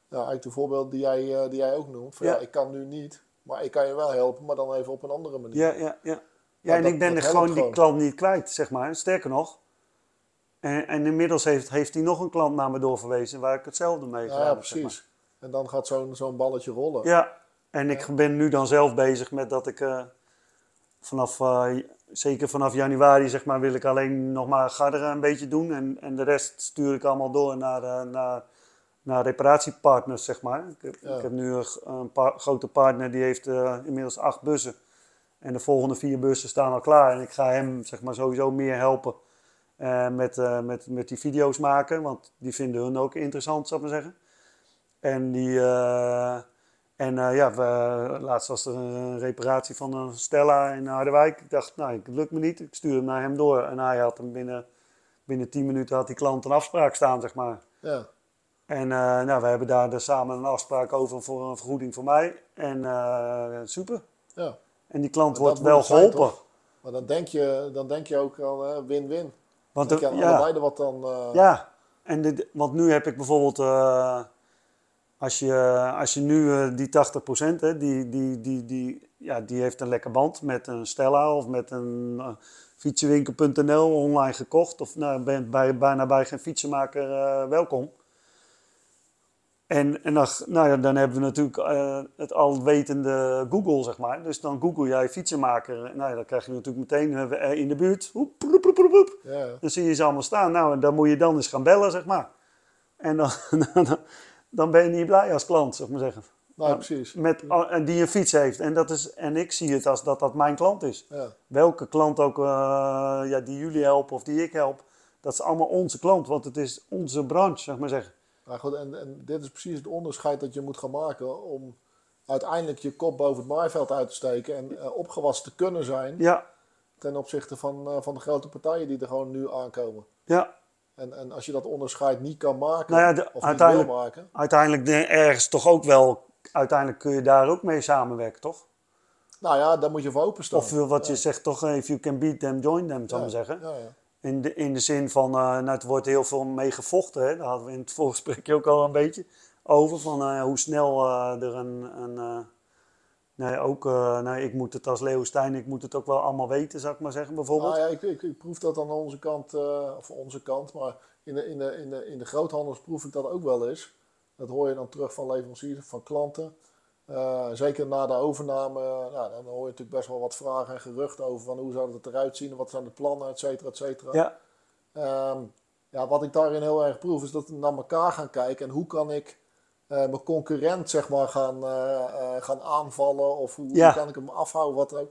Nou, eigenlijk de voorbeeld die jij, die jij ook noemt. Van, ja. Ja. ik kan nu niet, maar ik kan je wel helpen, maar dan even op een andere manier. Ja, ja, ja. Ja, en dat- ik ben er gewoon die klant niet kwijt, zeg maar. Sterker nog. En, en inmiddels heeft, heeft hij nog een klant naar me doorverwezen waar ik hetzelfde mee Ja, gedaan ja, heb, zeg precies. En dan gaat zo'n zo'n balletje rollen. maar. Ja, en ik ben nu dan zelf bezig met dat ik eh, vanaf, eh, zeker vanaf januari, zeg maar, wil ik alleen nog maar garderen een beetje doen. En, en de rest stuur ik allemaal door naar, eh, naar, naar reparatiepartners, zeg maar. Ik heb, Ja. ik heb nu een, g- een pa- grote partner die heeft inmiddels acht bussen. En de volgende vier bussen staan al klaar. En ik ga hem zeg maar, sowieso meer helpen eh, met, eh, met, met die video's maken. Want die vinden hun ook interessant, zou ik maar zeggen. En, die, eh, en ja, we, laatst was er een reparatie van een Stella in Harderwijk. Ik dacht, nou, het lukt me niet. Ik stuur hem naar hem door. En hij had hem binnen, binnen 10 minuten had die klant een afspraak staan, zeg maar. Ja. En nou, we hebben daar dus samen een afspraak over voor een vergoeding voor mij. En super. ja. En die klant wordt wel zijn, geholpen. Maar dan denk je, dan denk je ook eh, win-win. Want je aan ja, allebei er wat dan... eh, ja, en dit, want nu heb ik bijvoorbeeld, eh, als, je, als je nu eh, die 80%, hè, die, die, die, die, ja, die heeft een lekker band met een Stella of met een fietsenwinkel.nl online gekocht. Of nou, ben bij, bijna bij geen fietsenmaker welkom. En, en dan, nou ja, dan hebben we natuurlijk eh, het alwetende Google, zeg maar. Dus dan google jij fietsenmaker. Nou ja, dan krijg je natuurlijk meteen eh, in de buurt. Ja. Dan zie je ze allemaal staan. Nou, en dan moet je dan eens gaan bellen, zeg maar. En dan, dan, dan ben je niet blij als klant, zeg maar zeggen. Nou, Ja. precies. Met, en die een fiets heeft. En, dat is, en ik zie het als dat dat mijn klant is. Ja. Welke klant ook ja, die jullie helpen of die ik help. Dat is allemaal onze klant, want het is onze branche, zeg maar zeggen. Maar goed, en, en dit is precies het onderscheid dat je moet gaan maken om uiteindelijk je kop boven het maaiveld uit te steken en eh, opgewassen te kunnen zijn Ja, ten opzichte van, eh, van de grote partijen die er gewoon nu aankomen. ja. En, en als je dat onderscheid niet kan maken, Nou ja, de- of niet wil maken, Uiteindelijk de- ergens toch ook wel, uiteindelijk kun je daar ook mee samenwerken, toch? nou ja, daar moet je voor openstaan. Of eh, wat je zegt, toch, if you can beat them, join them, zou ik ja, zeggen. Ja, ja. In de, in de zin van, eh, nou, het wordt heel veel mee gevochten. Hè? Daar hadden we in het voorgesprekje ook al een beetje over. Van eh, hoe snel eh, er een. een nee, ook, nou, ik moet het als Leeuwenstein, ik moet het ook wel allemaal weten, zou ik maar zeggen, bijvoorbeeld. Nou ja, ik, ik, proef dat aan onze kant, of onze kant, maar in de, in, de, in, de, in de groothandels proef ik dat ook wel eens. Dat hoor je dan terug van leveranciers, van klanten. Eh, zeker na de overname, dan hoor je natuurlijk best wel wat vragen en geruchten over van hoe zou het eruit zien, wat zijn de plannen, et cetera, et cetera. Ja, Ehm, ja, wat ik daarin heel erg proef is dat we naar elkaar gaan kijken en hoe kan ik eh, mijn concurrent zeg maar gaan, eh, gaan aanvallen of hoe, Ja. hoe kan ik hem afhouden, wat ook.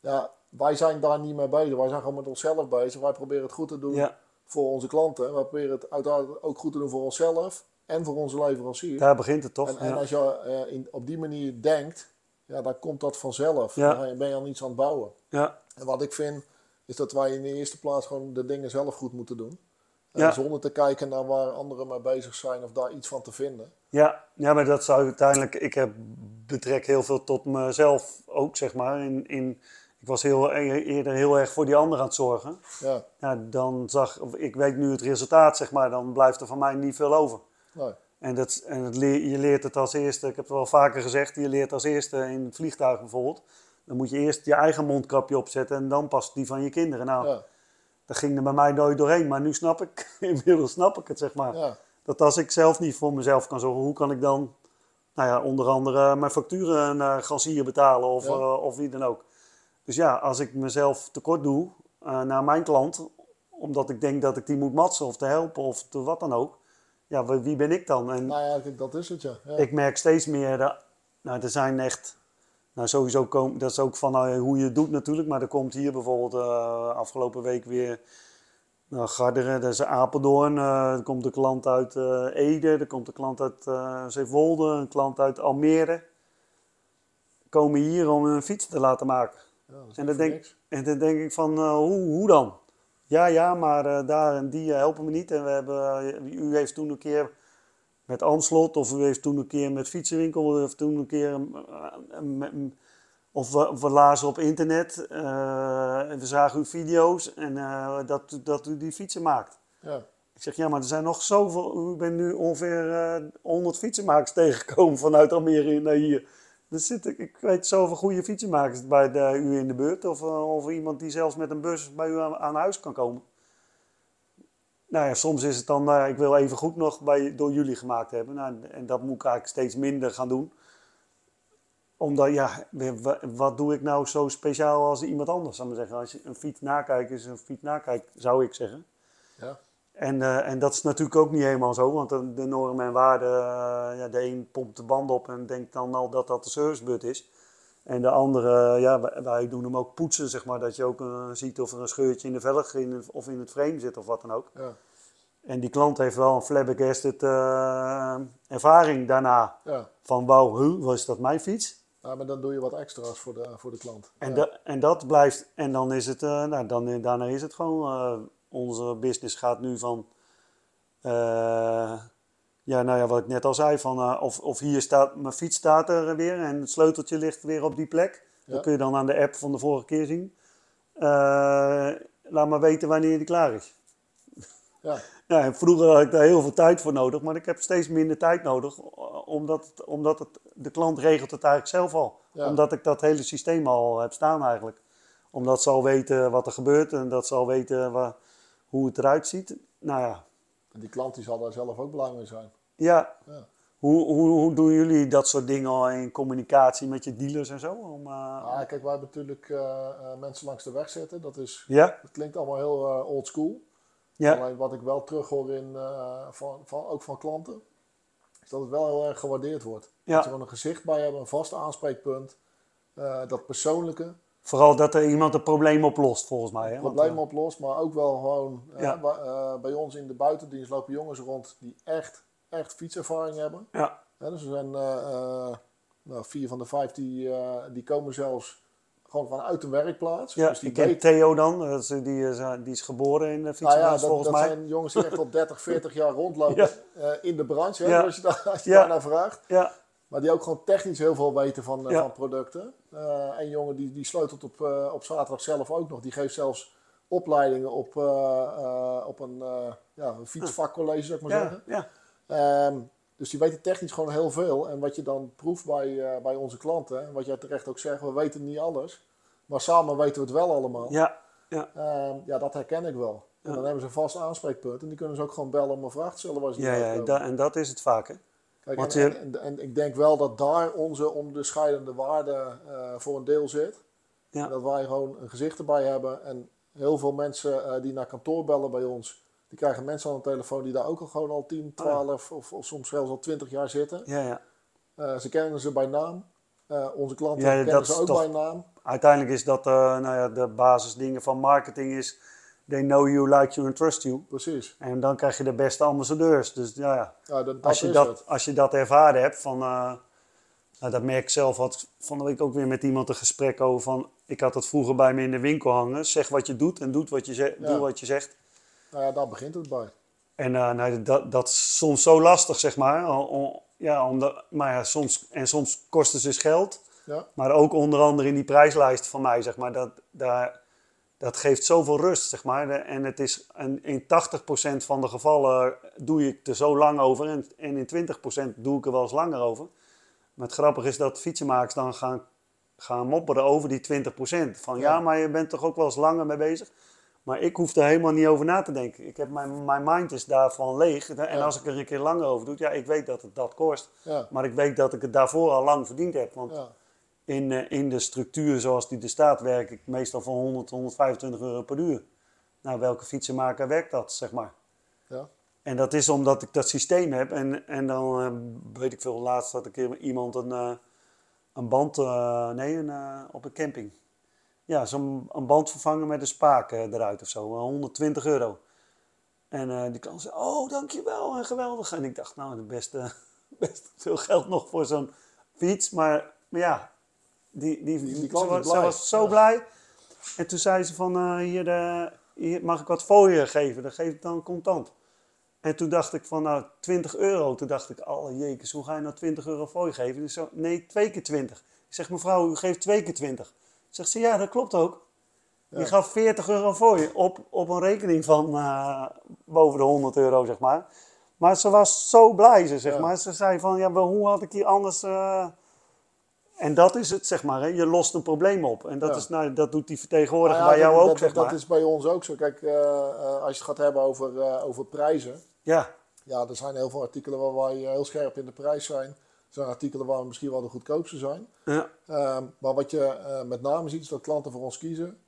Ja, wij zijn daar niet mee bezig, wij zijn gewoon met onszelf bezig. Wij proberen het goed te doen ja, voor onze klanten. Wij proberen het uiteindelijk ook goed te doen voor onszelf en voor onze leverancier. daar begint het toch? en, en ja. als je eh, in, op die manier denkt, ja, dan komt dat vanzelf. Ja. Dan ben je al iets aan het bouwen. ja, En wat ik vind, is dat wij in de eerste plaats gewoon de dingen zelf goed moeten doen. Ja. Zonder te kijken naar waar anderen mee bezig zijn of daar iets van te vinden. ja, ja, maar dat zou uiteindelijk, ik heb, betrek heel veel tot mezelf ook, zeg maar. In, in, ik was heel, e- eerder heel erg voor die ander aan het zorgen. Ja, Ja, dan zag, of ik weet nu het resultaat, zeg maar, dan blijft er van mij niet veel over. Nee. En, dat, en het je leert het als eerste, ik heb het wel vaker gezegd, je leert als eerste in het vliegtuig bijvoorbeeld. Dan moet je eerst je eigen mondkapje opzetten en dan pas die van je kinderen. Nou, Ja, dat ging er bij mij nooit doorheen, maar nu snap ik, inmiddels snap ik het, zeg maar. ja, Dat als ik zelf niet voor mezelf kan zorgen, hoe kan ik dan, nou ja, onder andere mijn facturen naar Gansier betalen of, Ja. eh, of wie dan ook. Dus ja, als ik mezelf tekort doe eh, naar mijn klant, omdat ik denk dat ik die moet matsen of te helpen of te wat dan ook. Ja, wie ben ik dan? En nou ja, kijk, dat is het ja. ja. ik merk steeds meer, dat, nou er zijn echt, nou sowieso, kom, dat is ook van nou, hoe je het doet natuurlijk, maar er komt hier bijvoorbeeld eh, afgelopen week weer nou, Garderen, dat is Apeldoorn, eh, er komt een klant uit eh, Ede, er komt een klant uit eh Zeewolde, een klant uit Almere. Komen hier om een fiets te laten maken. Ja, dat En dan denk, en dan denk ik van, eh, hoe, hoe dan? Ja, ja, maar eh, daar en die eh, helpen me niet. En we hebben, eh, u heeft toen een keer met Anslot, of u heeft toen een keer met Fietsenwinkel, u heeft toen een keer, met- of we, of we lazen op internet, en we zagen uw video's en dat, dat u die fietsen maakt. Ja, Ik zeg, ja, maar er zijn nog zoveel. Ik ben nu ongeveer eh 100 fietsenmakers tegengekomen vanuit Almere naar hier. Er zitten, ik weet zoveel goede fietsenmakers bij de, u in de buurt. Of, eh, of iemand die zelfs met een bus bij u aan, huis kan komen. Nou ja, soms is het dan, eh, ik wil even goed nog bij, door jullie gemaakt hebben. Nou, en dat moet ik eigenlijk steeds minder gaan doen. Omdat, ja, wa- wat doe ik nou zo speciaal als iemand anders, zou maar zeggen. Als je een fiets nakijkt, is een fiets nakijkt, zou ik zeggen. Ja. En, eh, en dat is natuurlijk ook niet helemaal zo, want de, de normen en waarden, eh, ja, de een pompt de band op en denkt dan al dat dat de servicebut is. En de andere, ja, wij, wij doen hem ook poetsen, zeg maar, dat je ook eh, ziet of er een scheurtje in de velg in, of in het frame zit of wat dan ook. Ja. En die klant heeft wel een flabbergasted eh ervaring daarna. ja. Van, wauw, huh, was dat mijn fiets? Nou, maar dan doe je wat extra's voor de, voor de klant. En, ja. en dat blijft, en dan is het, eh, nou, dan, daarna is het gewoon, eh, onze business gaat nu van, eh, ja, nou ja, wat ik net al zei, van, eh, of, of hier staat, mijn fiets staat er weer en het sleuteltje ligt weer op die plek. Ja. Dat kun je dan aan de app van de vorige keer zien. Eh, laat maar weten wanneer die klaar is. ja. Ja, en vroeger had ik daar heel veel tijd voor nodig, maar ik heb steeds minder tijd nodig, omdat, het, omdat het, de klant regelt het eigenlijk zelf al. Ja. Omdat ik dat hele systeem al heb staan eigenlijk. Omdat ze al weten wat er gebeurt en dat ze al weten wa- hoe het eruit ziet. Nou ja, En die klant die zal daar zelf ook blij mee zijn. ja. Ja. Hoe, hoe, hoe doen jullie dat soort dingen al in communicatie met je dealers en zo? Om, Ah, kijk, wij hebben natuurlijk eh, eh, mensen langs de weg zetten. Dat, is, ja? dat klinkt allemaal heel eh, old school. Ja? Alleen wat ik wel terughoor in, van, van, ook van klanten, is dat het wel heel erg gewaardeerd wordt. Ja. Dat ze gewoon een gezicht bij hebben, een vast aanspreekpunt. dat persoonlijke, Vooral dat er iemand een probleem oplost, volgens mij. Hè? Probleem eh, oplost, maar ook wel gewoon eh, Ja. eh, bij ons in de buitendienst lopen jongens rond die echt, echt fietservaring hebben. ja, Hè, dus er zijn nou, vier van de vijf die, die komen zelfs gewoon vanuit de werkplaats. ja, dus die ik Theo dan, dat is, die, is, die is geboren in de Nou fietsenbranche, ja, dat, volgens dat mij. zijn jongens die echt al 30, 40 jaar rondlopen Ja. in de branche, hè, Ja. als je, daar, als je Ja. daarnaar vraagt. Maar die ook gewoon technisch heel veel weten van, eh, Ja. van producten. Eh en jongen die, die sleutelt op, eh, op zaterdag zelf ook nog. Die geeft zelfs opleidingen op, op een, ja, een fietsvakcollege, zou ik maar ja, zeggen. ja, Ehm, dus die weten technisch gewoon heel veel. En wat je dan proeft bij, bij onze klanten, en wat jij terecht ook zegt, we weten niet alles. Maar samen weten we het wel allemaal. ja, ja. Ehm, ja, dat herken ik wel. En dan hebben ze een vast aanspreekpunt. En die kunnen ze ook gewoon bellen om een vraag te stellen waar ze Ja, niet ja, da- en dat is het vaak, hè? Kijk, en, je- en, ik denk wel dat daar onze onderscheidende waarde eh, voor een deel zit. Ja. Dat wij gewoon een gezicht erbij hebben. En heel veel mensen eh, die naar kantoor bellen bij ons, die krijgen mensen aan de telefoon die daar ook al gewoon al 10, Oh ja. 12 of, of soms zelfs al 20 jaar zitten. Ja, ja. Eh, ze kennen ze bij naam. Onze klanten kennen ze ook toch- bij naam. Uiteindelijk is dat, nou ja, de basisdingen van marketing is... They know you, like you and trust you. Precies. En dan krijg je de beste ambassadeurs. Dus ja, ja. Ja, dat, dat Als, je is dat, het. als je dat ervaren hebt van... eh, nou, dat merk ik zelf. Had van de week ook weer met iemand een gesprek over van... Ik had het vroeger bij me in de winkel hangen. Zeg wat je doet en doet wat je ze- Ja. doe wat je zegt. Nou ja, daar begint het bij. En eh, nou, dat, dat is soms zo lastig, zeg maar. Al- ja, omdat, maar ja, soms, en soms kost het dus geld. Ja, Maar ook onder andere in die prijslijst van mij, zeg maar. Dat, daar, dat geeft zoveel rust, zeg maar. En het is en in 80% van de gevallen doe ik er zo lang over. En, en in 20% doe ik er wel eens langer over. Maar het grappige is dat fietsenmakers dan gaan, gaan mopperen over die 20%. Van ja. Ja. maar je bent toch ook wel eens langer mee bezig. Maar ik hoef er helemaal niet over na te denken. Ik heb mijn, mijn mind is daarvan leeg. En Ja. als ik er een keer langer over doe, ja, ik weet dat het dat kost. ja, Maar ik weet dat ik het daarvoor al lang verdiend heb. Want. In, eh, in de structuur zoals die er staat, werk ik meestal voor 100, 125 euro per uur. Nou, welke fietsenmaker werkt dat, zeg maar? ja. En dat is omdat ik dat systeem heb. En, en dan eh, weet ik veel, laatst had een keer iemand een, eh, een band, nee, een, op een camping. Ja, zo'n een band vervangen met een spaak eruit of zo, eh, 120 euro. En die klant zei, oh dankjewel en geweldig. En ik dacht, nou, best, best veel geld nog voor zo'n fiets. Maar, maar ja, die, die, Die- die ze, was, ze blij. was zo Ja. blij. En toen zei ze van, eh, hier, eh, hier mag ik wat fooien geven, dan geef ik dan contant. En toen dacht ik van, nou, 20 euro. Toen dacht ik, alle jekes, hoe ga je nou 20 euro fooi geven? Dus zo, nee, twee keer 20. Ik zeg, mevrouw, u geeft twee keer 20. Zegt ze, ja, dat klopt ook. Die gaf 40 euro voor je op, op een rekening van eh, boven de 100 euro, zeg maar. Maar ze was zo blij, ze, zeg Ja. maar. Ze zei van, ja, maar hoe had ik hier anders... eh, En dat is het, zeg maar. Hè? Je lost een probleem op. En dat, Ja. is, nou, dat doet die vertegenwoordiger Nou ja, bij jou dat, ook, dat, zeg dat maar. is bij ons ook zo. Kijk, eh, eh, als je het gaat hebben over, eh, over prijzen. Ja, Ja, er zijn heel veel artikelen waar wij heel scherp in de prijs zijn. Er zijn artikelen waar we misschien wel de goedkoopste zijn. ja, Ehm, maar wat je met name ziet, is dat klanten voor ons kiezen.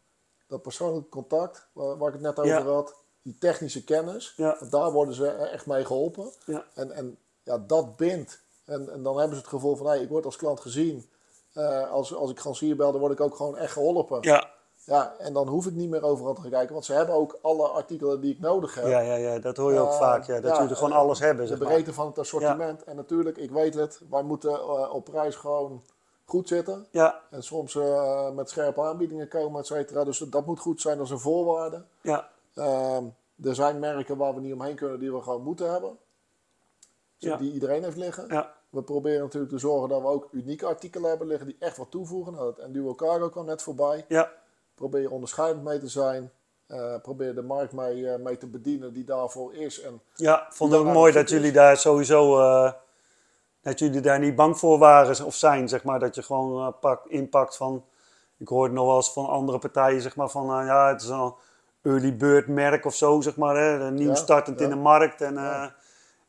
Dat persoonlijk contact, waar, waar ik het net over Ja. had. Die technische kennis. Ja. Want daar worden ze echt mee geholpen. ja, En, en ja, dat bindt. En, en dan hebben ze het gevoel van, hey, ik word als klant gezien. Eh, als, als ik Gansier bel, dan word ik ook gewoon echt geholpen. ja, Ja, en dan hoef ik niet meer overal te gaan kijken. Want ze hebben ook alle artikelen die ik nodig heb. ja, ja, ja, dat hoor je ook Eh, vaak. Ja, dat ja, jullie gewoon eh, alles hebben, De zeg maar. breedte van het assortiment. En natuurlijk, ik weet het, wij moeten op prijs gewoon goed zitten. Ja, En soms met scherpe aanbiedingen komen, et cetera. Dus dat, dat moet goed zijn als een voorwaarde. ja, Ehm, er zijn merken waar we niet omheen kunnen die we gewoon moeten hebben. Ja. Die iedereen heeft liggen. ja, We proberen natuurlijk te zorgen dat we ook unieke artikelen hebben liggen die echt wat toevoegen. Nou, dat Enduo Cargo kwam net voorbij. ja, Probeer onderscheidend mee te zijn. Eh, probeer de markt mee, eh, mee te bedienen die daarvoor is. En ja. Vond het ook mooi dat is. jullie daar sowieso... eh, dat jullie daar niet bang voor waren of zijn, zeg maar. Dat je gewoon pak, inpakt van... Ik hoorde nog wel eens van andere partijen, zeg maar, van... ja, het is een early bird merk of zo, zeg maar. Hè, nieuw startend ja. in de markt. En, Ja.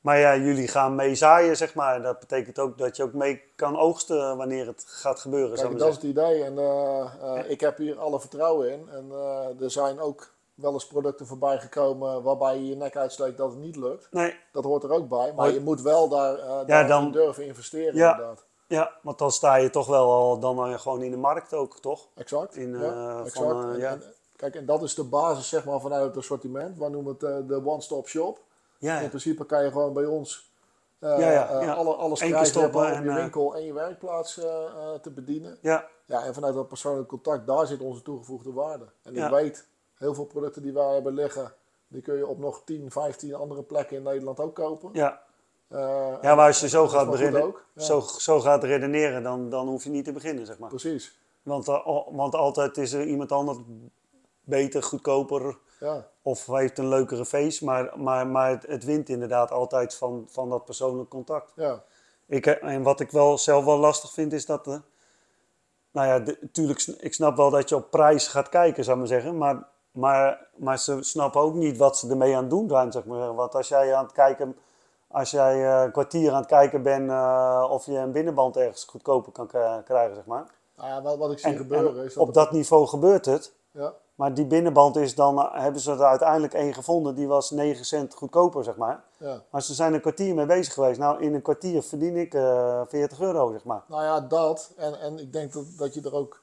Maar ja, jullie gaan mee zaaien, zeg maar. Dat betekent ook dat je ook mee kan oogsten wanneer het gaat gebeuren, Kijk, dat is het idee. En eh, eh, ik heb hier alle vertrouwen in. En eh, er zijn ook wel eens producten voorbij gekomen waarbij je je nek uitsteekt dat het niet lukt. Nee, Dat hoort er ook bij. Maar Maar- je moet wel daar, dan- durven investeren Ja. inderdaad. ja, want dan sta je toch wel al dan gewoon in de markt ook, toch? Exact. In, ja, van, exact. En- ja. en- kijk, en dat is de basis zeg maar, vanuit het assortiment. We noemen het de one-stop shop. Ja, In principe kan je gewoon bij ons eh, Ja, ja, eh, ja. Alle, alles krijgen stoppen om en, je eh, winkel en je werkplaats te bedienen. ja, Ja, en vanuit dat persoonlijk contact, daar zit onze toegevoegde waarde. En ik weet, heel veel producten die wij hebben liggen, die kun je op nog 10, 15 andere plekken in Nederland ook kopen. ja. Ja, maar als je zo gaat beginnen, zo, zo gaat redeneren, dan, dan hoef je niet te beginnen, zeg maar. Precies. Want, want altijd is er iemand anders beter, goedkoper Ja, of heeft een leukere face. Maar, maar, maar het, het wint inderdaad altijd van, van dat persoonlijk contact. ja, Ik, en wat ik wel zelf wel lastig vind is dat... eh, nou ja, de- natuurlijk, ik snap wel dat je op prijs gaat kijken, zou ik maar zeggen. Maar, maar, maar ze snappen ook niet wat ze ermee aan het doen zijn, zeg maar. Want als jij aan het kijken... Als jij eh, een kwartier aan het kijken bent eh, of je een binnenband ergens goedkoper kan krijgen, zeg maar. Nou ja wat, wat ik zie En- gebeuren en is dat... op dat niveau gebeurt het. ja, Maar die binnenband is dan, eh, hebben ze er uiteindelijk één gevonden, die was 9 cent goedkoper, zeg maar. ja. Maar ze zijn een kwartier mee bezig geweest. Nou, in een kwartier verdien ik eh 40 euro, zeg maar. Nou ja, dat. En, en ik denk dat, dat je er ook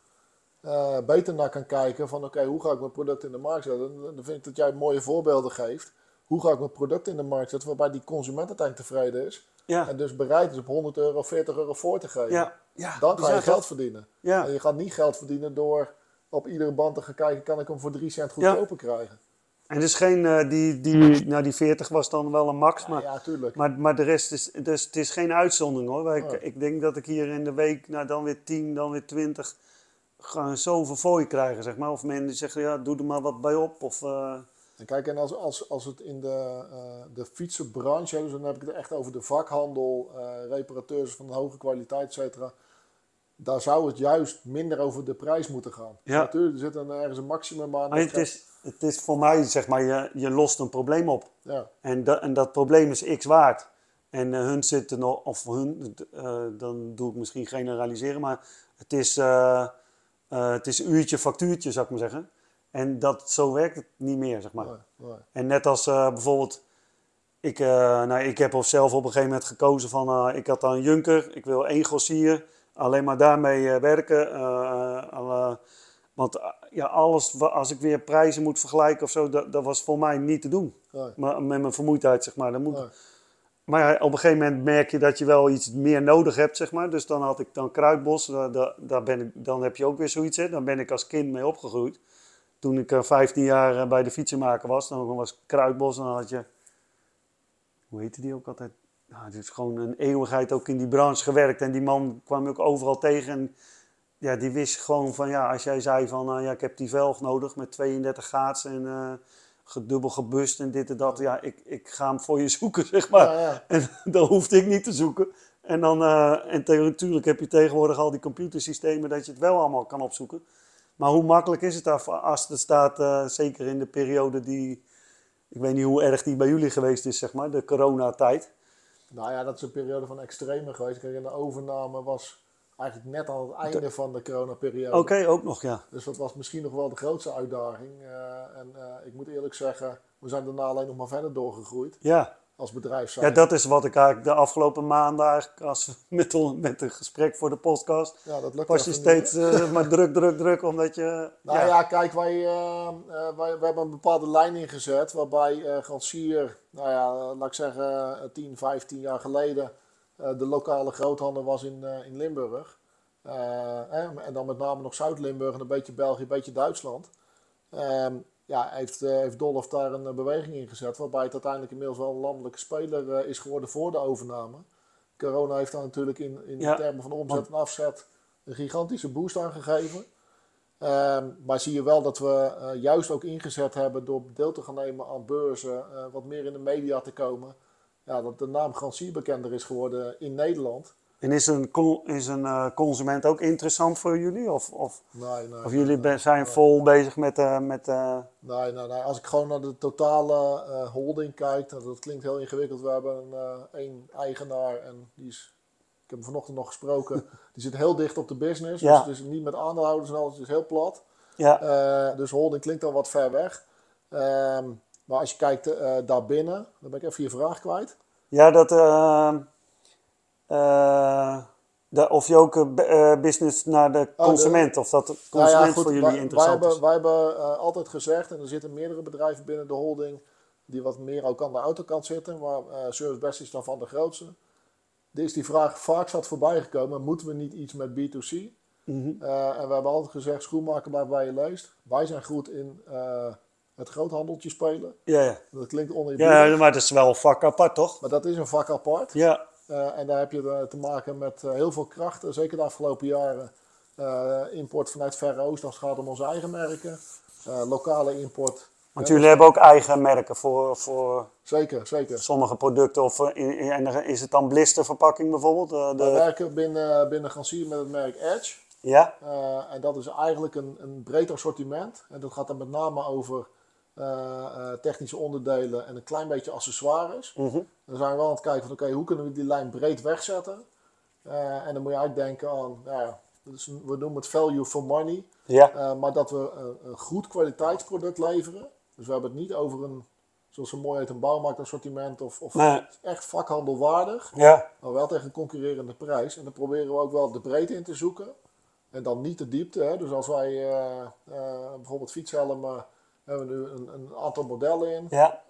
eh, beter naar kan kijken van oké, hoe ga ik mijn product in de markt zetten? En Dan vind ik dat jij mooie voorbeelden geeft. Hoe ga ik mijn product in de markt zetten waarbij die consument uiteindelijk tevreden is. Ja, En dus bereid is op 100 euro, 40 euro voor te geven. ja, ja. Dan kan je geld verdienen. Ja, En je gaat niet geld verdienen door op iedere band te gaan kijken, kan ik hem voor 3 cent goedkoper krijgen? en dus geen, eh, die, die, nou die 40 was dan wel een max, Ja, maar, ja, tuurlijk. maar, maar de rest is, dus het is geen uitzondering hoor. Wij- Ik, Nee. ik denk dat ik hier in de week, nou dan weer 10, dan weer 20, gewoon zoveel fooi krijgen, zeg maar. Of mensen die zeggen, ja, doe er maar wat bij op. Of, eh, En kijk, en als, als, als het in de, eh, de fietsenbranche, dus dan heb ik het echt over de vakhandel, eh, reparateurs van hoge kwaliteit, et cetera. Daar zou het juist minder over de prijs moeten gaan. Ja. Natuurlijk, er zit een, ergens een maximum aan. het, is, het is voor mij, zeg maar, je, je lost een probleem op. Ja, En, dat en dat probleem is x waard. En eh, hun zitten nog, of hun, eh, dan doe ik misschien generaliseren, maar het is, eh, het is uurtje factuurtje, zou ik maar zeggen. En dat, zo werkt het niet meer, zeg maar. nee, nee. En net als bijvoorbeeld, ik, nou, ik heb zelf op een gegeven moment gekozen van, ik had dan een junker, ik wil één grossier, alleen maar daarmee eh, werken. eh, alle- want eh, ja, alles, als ik weer prijzen moet vergelijken of zo, dat, dat was voor mij niet te doen. nee, Maar met mijn vermoeidheid, zeg maar. Dat moet, nee. maar ja, op een gegeven moment merk je dat je wel iets meer nodig hebt, zeg maar. Dus dan had ik dan Kruidbos, daar, daar, ben ik, dan heb je ook weer zoiets, hè. Daar ben ik als kind mee opgegroeid. Toen ik eh, 15 jaar eh, bij de fietsenmaker was, dan was Kruidbos, dan had je... Hoe heette die ook altijd? Nou, het is gewoon een eeuwigheid ook in die branche gewerkt. En die man kwam je ook overal tegen. En ja, die wist gewoon van ja, als jij zei van uh, ja, ik heb die velg nodig met 32 gaats en uh, gedubbel gebust en dit en dat. Ja, ik, ik ga hem voor je zoeken, zeg maar. Ja, ja. En dan hoefde ik niet te zoeken. En dan, uh, en natuurlijk heb je tegenwoordig al die computersystemen dat je het wel allemaal kan opzoeken. Maar hoe makkelijk is het daar als het staat, zeker in de periode die, ik weet niet hoe erg die bij jullie geweest is, zeg maar, de coronatijd. Nou ja, dat is een periode van extreme geweest. Kijk, de overname was eigenlijk net aan het einde van de coronaperiode. Oké, ook nog, ja. Dus dat was misschien nog wel de grootste uitdaging. Uh, en uh, ik moet eerlijk zeggen, we zijn daarna alleen nog maar verder doorgegroeid. Ja. Als bedrijf Ja, dat is wat ik eigenlijk de afgelopen maanden eigenlijk als met, met een gesprek voor de podcast. Ja, dat lukt was je steeds uh, maar druk, druk, druk, omdat je... Nou ja, ja kijk, wij, wij, wij hebben een bepaalde lijn ingezet waarbij uh, nou ja, laat ik zeggen, 10, 15 jaar geleden de lokale groothandel was in, in Limburg. en dan met name nog Zuid-Limburg en een beetje België, een beetje Duitsland. Ehm, ja, heeft, uh, heeft Dolph daar een beweging in gezet. Waarbij het uiteindelijk inmiddels wel een landelijke speler uh, is geworden voor de overname. Corona heeft daar natuurlijk in, in Ja. termen van omzet en afzet een gigantische boost aan gegeven. Ehm, maar zie je wel dat we uh, juist ook ingezet hebben door deel te gaan nemen aan beurzen, wat meer in de media te komen. Ja, dat de naam Garantie bekender is geworden in Nederland. En is een, is een eh, consument ook interessant voor jullie? Of, of, Nee, nee, of jullie nee, zijn vol bezig met... eh, met eh, Nee, nee, nee. Als ik gewoon naar de totale holding kijk, dat, dat klinkt heel ingewikkeld. We hebben een één eigenaar en die is, ik heb hem vanochtend nog gesproken, die zit heel dicht op de business. Ja. Dus het is niet met aandeelhouders en alles, het is heel plat. ja, dus holding klinkt al wat ver weg. Ehm, maar als je kijkt daarbinnen, dan ben ik even je vraag kwijt. ja, dat... eh, de, of je ook eh, eh, business naar de de- consument, of dat de Nou consument ja, goed, voor jullie wij, interessant wij is. hebben, wij hebben altijd gezegd, en er zitten meerdere bedrijven binnen de holding die wat meer ook aan de autokant zitten, maar Service Best is dan van de grootste. Er is die vraag vaak zat voorbij gekomen, moeten we niet iets met B2C? Mhm. En we hebben altijd gezegd, schoenmaker blijft bij je leest. Wij zijn goed in het groothandeltje spelen. Ja, ja. Dat klinkt oneerbiedig, ja, maar dat is wel een vak apart, toch? maar dat is een vak apart. Ja, en daar heb je eh, te maken met eh, heel veel krachten, zeker de afgelopen jaren. Eh, import vanuit Verre Oost als het gaat om onze eigen merken. Eh, lokale import. want jullie hebben ook eigen merken voor, voor Zeker, zeker. sommige producten. Of, eh, en is het dan blisterverpakking bijvoorbeeld? Eh, We de, werken binnen, binnen Gansier met het merk Edge. ja? Eh, en dat is eigenlijk een, een breed assortiment. En dat gaat dan met name over eh, eh, technische onderdelen en een klein beetje accessoires. Mhm. Dan zijn we wel aan het kijken van oké, hoe kunnen we die lijn breed wegzetten? Eh, en dan moet je eigenlijk denken aan, nou ja, een- we noemen het value for money. Ja, maar dat we een, een goed kwaliteitsproduct leveren. Dus we hebben het niet over een, zoals ze mooi heet, een bouwmarktassortiment of, of Nee. echt vakhandelwaardig. ja, Maar wel tegen een concurrerende prijs. En dan proberen we ook wel de breedte in te zoeken. En dan niet de diepte. Hè. Dus als wij bijvoorbeeld fietshelmen, hebben we nu een, een aantal modellen in. ja,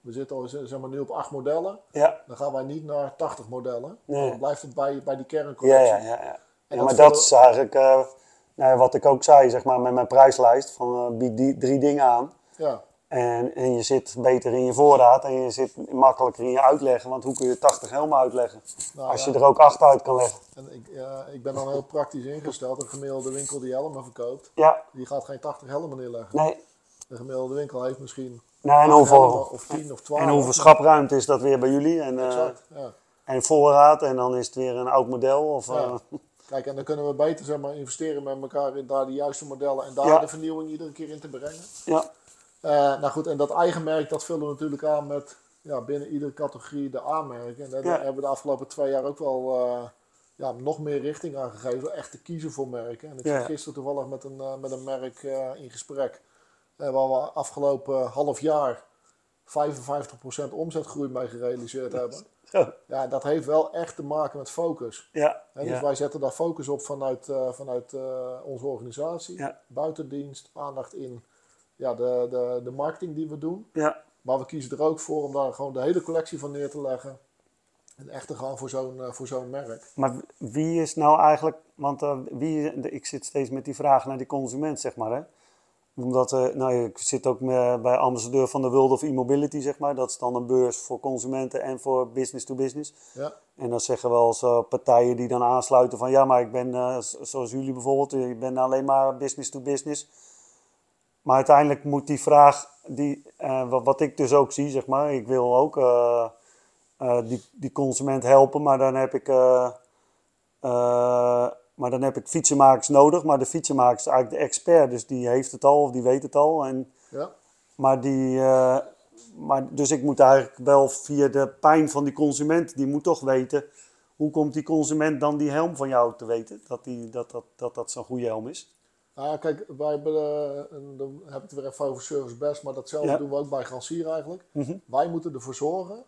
We zitten al zeg maar, nu op acht modellen. ja. Dan gaan wij niet naar 80 modellen. Nee. Dan blijft het bij, bij die kerncollectie. ja, ja. ja. En dat maar dat is eigenlijk eh, nou ja, wat ik ook zei, zeg maar, met mijn prijslijst. Van eh, bied die drie dingen aan. Ja. En, en je zit beter in je voorraad en je zit makkelijker in je uitleggen. Want hoe kun je 80 helmen uitleggen? Nou als ja. je er ook 8 uit kan leggen. En ik, ja, ik ben dan heel praktisch ingesteld. Een gemiddelde winkel die helmen verkoopt, Ja, die gaat geen 80 helmen neerleggen. nee. Een gemiddelde winkel heeft misschien Nou, en, 8 helmen hoeveel, of 10 of 12. en hoeveel schapruimte is dat weer bij jullie? En, eh, Exact, ja. en voorraad en dan is het weer een oud model? Of, Ja. eh, Kijk, en dan kunnen we beter zeg maar, investeren met elkaar in daar de juiste modellen en daar Ja. de vernieuwing iedere keer in te brengen. ja. Eh, nou goed, en dat eigen merk, dat vullen we natuurlijk aan met ja, binnen iedere categorie de aanmerken. En daar Ja. hebben we de afgelopen twee jaar ook wel ja, nog meer richting aan gegeven. Echt te kiezen voor merken. En ik Ja. zat gisteren toevallig met een, met een merk in gesprek. Waar we afgelopen half jaar 55% omzetgroei mee gerealiseerd hebben. Ja, dat heeft wel echt te maken met focus. Ja. Dus ja. wij zetten daar focus op vanuit, eh, vanuit eh, onze organisatie. Ja. Buitendienst, aandacht in ja, de, de, de marketing die we doen. ja. Maar we kiezen er ook voor om daar gewoon de hele collectie van neer te leggen. En echt te gaan voor zo'n eh, voor zo'n merk. Maar wie is nou eigenlijk, want wie, ik zit steeds met die vraag naar die consument, zeg maar. Hè? Omdat, eh, nou, ik zit ook me- bij ambassadeur van de World of E-Mobility, zeg maar. Dat is dan een beurs voor consumenten en voor business to business. Ja, En dan zeggen wel eens eh, partijen die dan aansluiten van ja, maar ik ben, eh, zoals jullie bijvoorbeeld, ik ben alleen maar business to business. Maar uiteindelijk moet die vraag, die, wat, wat ik dus ook zie, zeg maar, ik wil ook die, die consument helpen, maar dan heb ik, maar dan heb ik fietsenmakers nodig. Maar de fietsenmaker is eigenlijk de expert, dus die heeft het al of die weet het al. En, ja, maar die, eh, maar, dus ik moet eigenlijk wel via de pijn van die consument, die moet toch weten, hoe komt die consument dan die helm van jou te weten? Dat die, dat, dat, dat, dat zo'n goede helm is. Nou, kijk, wij hebben, eh, en dan heb ik het weer even over Service Best, maar datzelfde Ja. doen we ook bij Gansier eigenlijk. Mhm. Wij moeten ervoor zorgen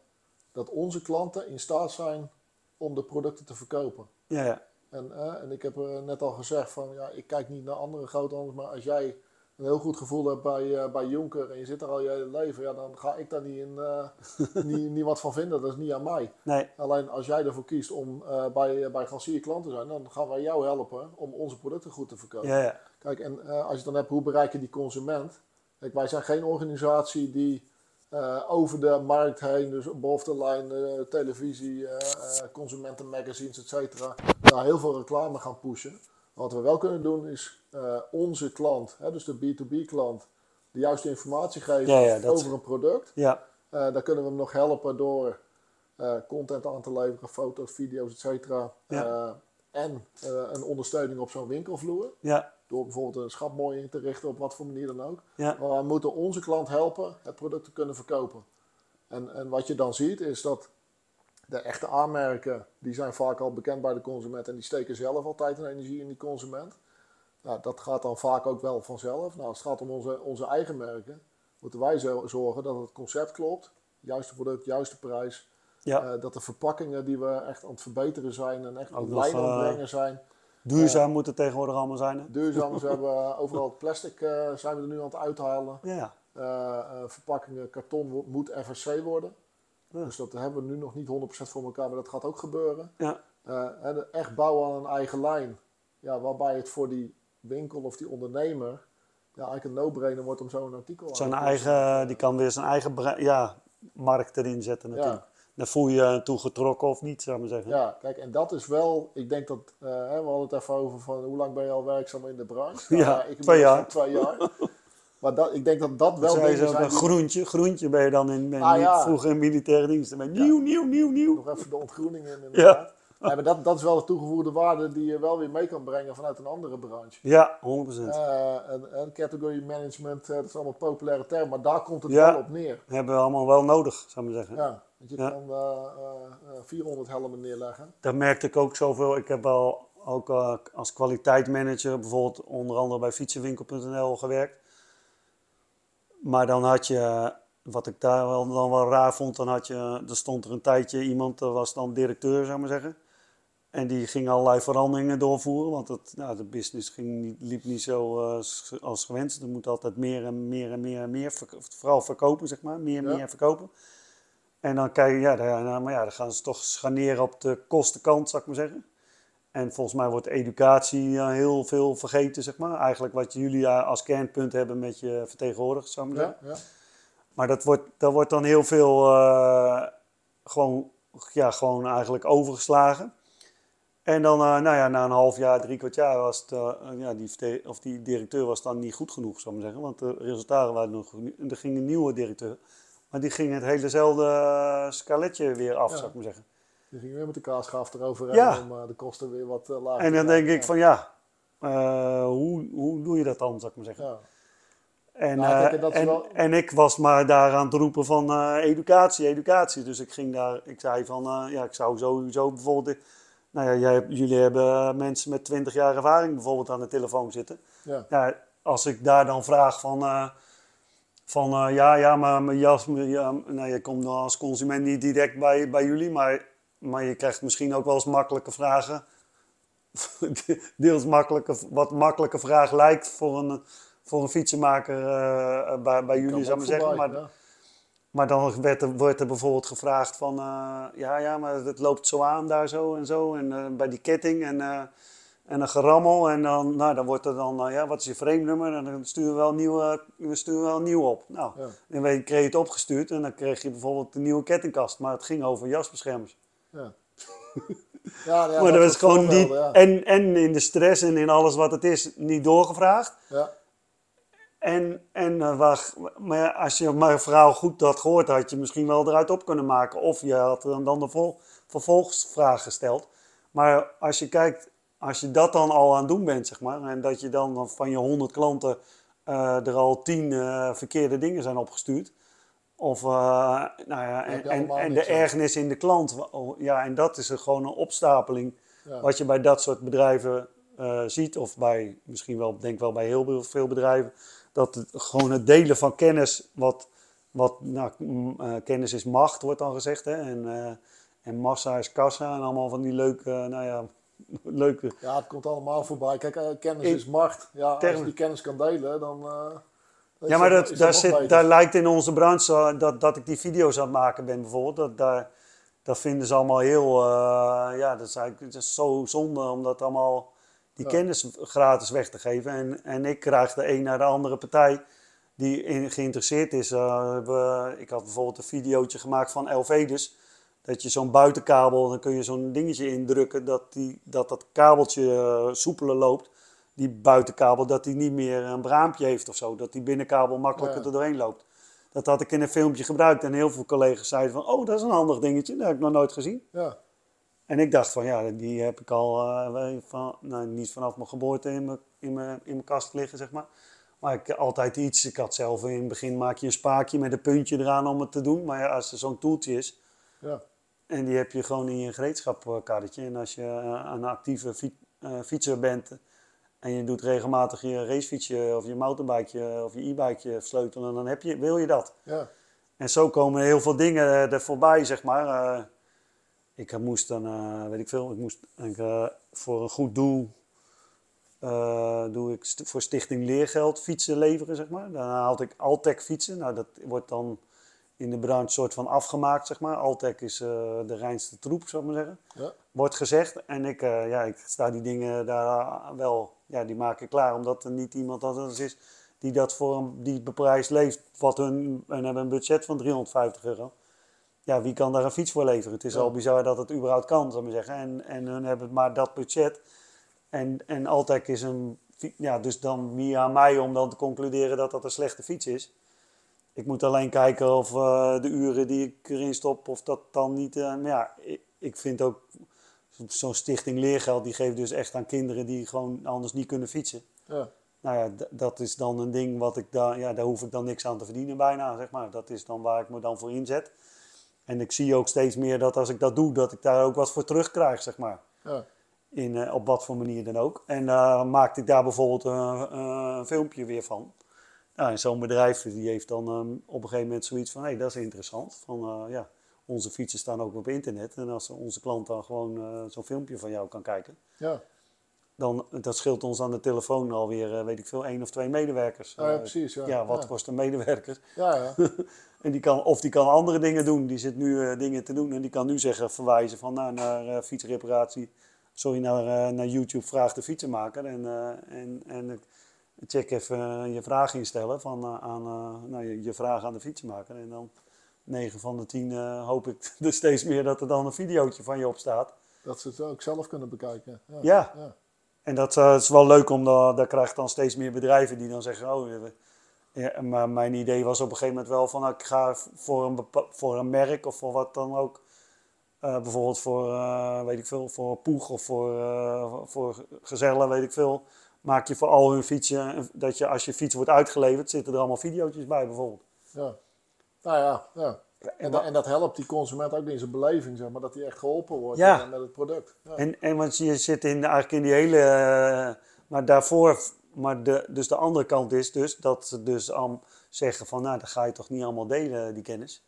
dat onze klanten in staat zijn om de producten te verkopen. Ja, ja. En, eh, en ik heb eh, net al gezegd van, ja, ik kijk niet naar andere groothandels, maar als jij een heel goed gevoel hebt bij, eh, bij Jonker en je zit er al je hele leven, ja, dan ga ik daar niet, in, niet, niet wat van vinden. Dat is niet aan mij. Nee, Alleen als jij ervoor kiest om bij, bij Gansier klant te zijn, dan gaan wij jou helpen om onze producten goed te verkopen. ja, ja. Kijk, en als je dan hebt, hoe bereik je die consument? Kijk, wij zijn geen organisatie die eh, over de markt heen, dus boven de lijn, eh, televisie, eh, consumentenmagazines, et cetera, daar heel veel reclame gaan pushen. Wat we wel kunnen doen is onze klant, hè, dus de B2B klant, de juiste informatie geven Ja, ja, dat- over een product. ja. Daar kunnen we hem nog helpen door content aan te leveren, foto's, video's, et cetera. Ja. En een ondersteuning op zo'n winkelvloer. ja. Door bijvoorbeeld een schap mooi in te richten, op wat voor manier dan ook. Ja. Maar we moeten onze klant helpen het product te kunnen verkopen. En, en wat je dan ziet is dat de echte aanmerken, die zijn vaak al bekend bij de consument en die steken zelf al tijd en energie in die consument. Nou, dat gaat dan vaak ook wel vanzelf. Nou, als het gaat om onze, onze eigen merken, moeten wij zo- zorgen dat het concept klopt. Juiste product, juiste prijs. ja. Eh, dat de verpakkingen die we echt aan het verbeteren zijn en echt op lijn aan het eh, brengen zijn. Duurzaam moet het tegenwoordig allemaal zijn. Hè? Duurzaam, ze hebben eh, overal het plastic eh, zijn we er nu aan het uithalen. Ja, Eh, verpakkingen, karton moet FSC worden. Dus dat hebben we nu nog niet 100% voor elkaar, maar dat gaat ook gebeuren. ja. En echt bouwen aan een eigen lijn. Ja, waarbij het voor die winkel of die ondernemer ja, eigenlijk een no-brainer wordt om zo'n artikel aan Zijn te eigen, die kan weer zijn eigen ja, markt erin zetten natuurlijk. Dan voel je je toe getrokken of niet, zou ik maar zeggen. Ja, kijk, en dat is wel, ik denk dat, eh, we hadden het even over van hoe lang ben je al werkzaam in de branche? Ja, ik twee jaar. twee jaar. Maar dat, ik denk dat dat wel zijn een groentje, groentje ben je dan in, in Ah, ja. vroeger in militaire dienst. Nieuw, nieuw, nieuw, nieuw. nog even de ontgroening in inderdaad. Ja. maar dat, dat is wel de toegevoegde waarde die je wel weer mee kan brengen vanuit een andere branche. Ja, 100%. Eh, en, en category management, eh, dat is allemaal populaire term, maar daar komt het wel op neer. Hebben we allemaal wel nodig, zou ik maar zeggen. Ja, want je Ja. kan eh, eh, eh, 400 helmen neerleggen. Daar merkte ik ook zoveel. Ik heb wel ook eh, als kwaliteitsmanager bijvoorbeeld onder andere bij fietsenwinkel.nl gewerkt. Maar dan had je, wat ik daar wel, dan wel raar vond, dan had je, er stond er een tijdje iemand, dat was dan directeur, zou ik maar zeggen. En die ging allerlei veranderingen doorvoeren, want het, nou, de business ging niet, liep niet zo eh, als gewenst. Er moet altijd meer en meer en meer en meer, vooral verkopen, zeg maar, meer en Ja. meer verkopen. En dan kijk je, ja, daar- nou, maar ja, dan gaan ze toch scharneren op de kostenkant, zou ik maar zeggen. En volgens mij wordt educatie eh, heel veel vergeten, zeg maar. Eigenlijk wat jullie eh, als kernpunt hebben met je vertegenwoordigers, zou ik maar zeggen. Ja, ja. Maar dat wordt, dat wordt dan heel veel eh, gewoon, ja, gewoon eigenlijk overgeslagen. En dan, nou ja, na een half jaar, drie kwart jaar was het, ja, die, of die directeur was dan niet goed genoeg, zou ik maar zeggen. Want de resultaten waren nog er ging een nieuwe directeur. Maar die ging het helezelfde uh, skaletje weer af, Ja. zou ik maar zeggen. Die ging weer met de kaasschaaf eroverheen Ja. om eh, de kosten weer wat eh, lager En dan denk ik van ja, eh, hoe, hoe doe je dat dan, zou ik maar zeggen. Ja. En, Nou, eh, en wel- ik was maar daar aan het roepen van eh, educatie, educatie. Dus ik ging daar, ik zei van, eh, ja, ik zou sowieso bijvoorbeeld, nou ja, jij, jullie hebben eh, mensen met 20 jaar ervaring bijvoorbeeld aan de telefoon zitten. Ja. Ja, als ik daar dan vraag van, eh, van eh, ja, ja, maar mijn jas, mijn- ja, nou, je komt dan als consument niet direct bij, bij jullie, maar, maar je krijgt misschien ook wel eens makkelijke vragen. Deels makkelijke, wat makkelijke vraag lijkt voor een, voor een fietsenmaker eh, bij, bij jullie, zou ik maar zeggen. Maar, ja. maar dan werd er, wordt er bijvoorbeeld gevraagd van, eh, ja, ja, maar het loopt zo aan daar zo en zo. En eh, bij die ketting. En, eh, En een gerammel en dan, nou, dan wordt er dan, nou ja, wat is je frame-nummer? En dan sturen we wel een nieuwe, we sturen wel nieuw op. Nou, Ja. dan weet- kreeg je het opgestuurd en dan kreeg je bijvoorbeeld een nieuwe kettingkast. Maar het ging over jasbeschermers. Ja. Ja, ja, maar dat was gewoon niet, ja. en, en in de stress en in alles wat het is, niet doorgevraagd. Ja, En, en eh, waar, maar als je mijn verhaal goed had gehoord, had je misschien wel eruit op kunnen maken. Of je had dan, dan de vol, vervolgsvraag gesteld. Maar als je kijkt, als je dat dan al aan het doen bent, zeg maar, en dat je dan van je 100 klanten eh, er al 10 eh, verkeerde dingen zijn opgestuurd. Of, eh, nou ja, en, en, de ergernis in de klant. Oh, Ja, en dat is er gewoon een opstapeling. ja. Wat je bij dat soort bedrijven ziet, of bij misschien wel, denk wel bij heel veel bedrijven, dat het, gewoon het delen van kennis, wat, wat nou, kennis is macht, wordt dan gezegd, hè? En, en massa is kassa en allemaal van die leuke, nou ja, leuke. ja, het komt allemaal voorbij. Kijk, eh, kennis is macht. Ja, als je die kennis kan delen, dan... is Ja, maar dat- dat, daar, zit, beter. daar lijkt in onze branche dat, dat ik die video's aan het maken ben bijvoorbeeld, dat, daar, dat vinden ze allemaal heel, eh, ja, dat is eigenlijk het is zo zonde om dat allemaal, die Ja. kennis gratis weg te geven. En, en ik krijg de een naar de andere partij die in, geïnteresseerd is. We, ik had bijvoorbeeld een videootje gemaakt van Elvedus. Dat je zo'n buitenkabel, dan kun je zo'n dingetje indrukken dat die, dat, dat kabeltje eh, soepeler loopt. Die buitenkabel, dat die niet meer een braampje heeft of zo. Dat die binnenkabel makkelijker Ja. er doorheen loopt. Dat had ik in een filmpje gebruikt en heel veel collega's zeiden van... Oh, dat is een handig dingetje, dat heb ik nog nooit gezien. Ja, En ik dacht van ja, die heb ik al eh, van, nou, niet vanaf mijn geboorte in mijn, in, mijn, in mijn kast liggen, zeg maar. Maar ik altijd iets. Ik had zelf in het begin maak je een spaakje met een puntje eraan om het te doen. Maar ja, als er zo'n toeltje is ja, en die heb je gewoon in je gereedschapkarretje. En als je eh, een actieve eh, fietser bent en je doet regelmatig je racefietsje of je mountainbikeje of je e-bikeje sleutelen, dan heb je, wil je dat. ja, En zo komen heel veel dingen eh, er voorbij, zeg maar. Ik moest dan, weet ik veel, ik moest ik, voor een goed doel, doe ik st- voor Stichting Leergeld fietsen leveren, zeg maar. Daarna had ik Altec fietsen. Nou, dat wordt dan in de branche soort van afgemaakt, zeg maar. Altec is eh, de reinste troep, zou ik maar zeggen. ja, Wordt gezegd. En ik, eh, ja, ik sta die dingen daar wel, ja, die maak ik klaar. Omdat er niet iemand anders is die dat voor een, die beprijs leeft. Wat hun, en hebben een budget van 350 euro. Ja, wie kan daar een fiets voor leveren? Het is Ja. al bizar dat het überhaupt kan, zou ik maar zeggen. En, en hun hebben maar dat budget. En, en Altec is een, ja, dus dan aan mij om dan te concluderen dat dat een slechte fiets is. Ik moet alleen kijken of eh, de uren die ik erin stop, of dat dan niet. eh, maar ja, ik, ik vind ook zo'n stichting leergeld, die geeft dus echt aan kinderen die gewoon anders niet kunnen fietsen. ja, Nou ja, dat is dan een ding wat ik daar, ja, daar hoef ik dan niks aan te verdienen bijna, zeg maar. Dat is dan waar ik me dan voor inzet. En ik zie ook steeds meer dat als ik dat doe, dat ik daar ook wat voor terugkrijg, zeg maar. ja, In, eh, op wat voor manier dan ook. En eh maakte ik daar bijvoorbeeld een, een filmpje weer van. Nou, en zo'n bedrijf die heeft dan ehm, op een gegeven moment zoiets van, hé, dat is interessant. Van, eh, ja, onze fietsen staan ook op internet. En als onze klant dan gewoon eh, zo'n filmpje van jou kan kijken, ja. dan dat scheelt ons aan de telefoon alweer, eh, weet ik veel, één of twee medewerkers. Ja, ja, Eh, precies, ja. ja, wat Ja. kost een medewerker? Ja, ja, En die kan, of die kan andere dingen doen. Die zit nu eh, dingen te doen. En die kan nu zeggen, verwijzen van, nou, naar eh, fietsreparatie. Sorry, naar, eh, naar YouTube vraag de fietsenmaker. En, eh, en, en eh, check even eh, je vraag instellen van, eh, aan, eh, nou, je, je vraag aan de fietsenmaker. En dan 9 van de 10 eh, hoop ik er steeds meer dat er dan een videootje van je op staat. dat ze het ook zelf kunnen bekijken. Ja, Ja. ja, En dat is wel leuk, omdat daar krijg je dan steeds meer bedrijven die dan zeggen, oh, ja, maar mijn idee was op een gegeven moment wel van, nou, ik ga voor een, voor een merk of voor wat dan ook, bijvoorbeeld voor, weet ik veel, voor Poeg of voor, voor Gezellen, weet ik veel, maak je voor al hun fietsen, een- dat je als je fiets wordt uitgeleverd, zitten er allemaal videootjes bij bijvoorbeeld. ja. Nou ja, ja. En, En, da- en dat helpt die consument ook in zijn beleving, zeg maar, dat hij echt geholpen wordt Ja. eh, met het product. Ja, En, en want je zit in, eigenlijk in die hele. eh, maar daarvoor. Maar de, dus de andere kant is dus dat ze dus am zeggen van. Nou, dan ga je toch niet allemaal delen, die kennis.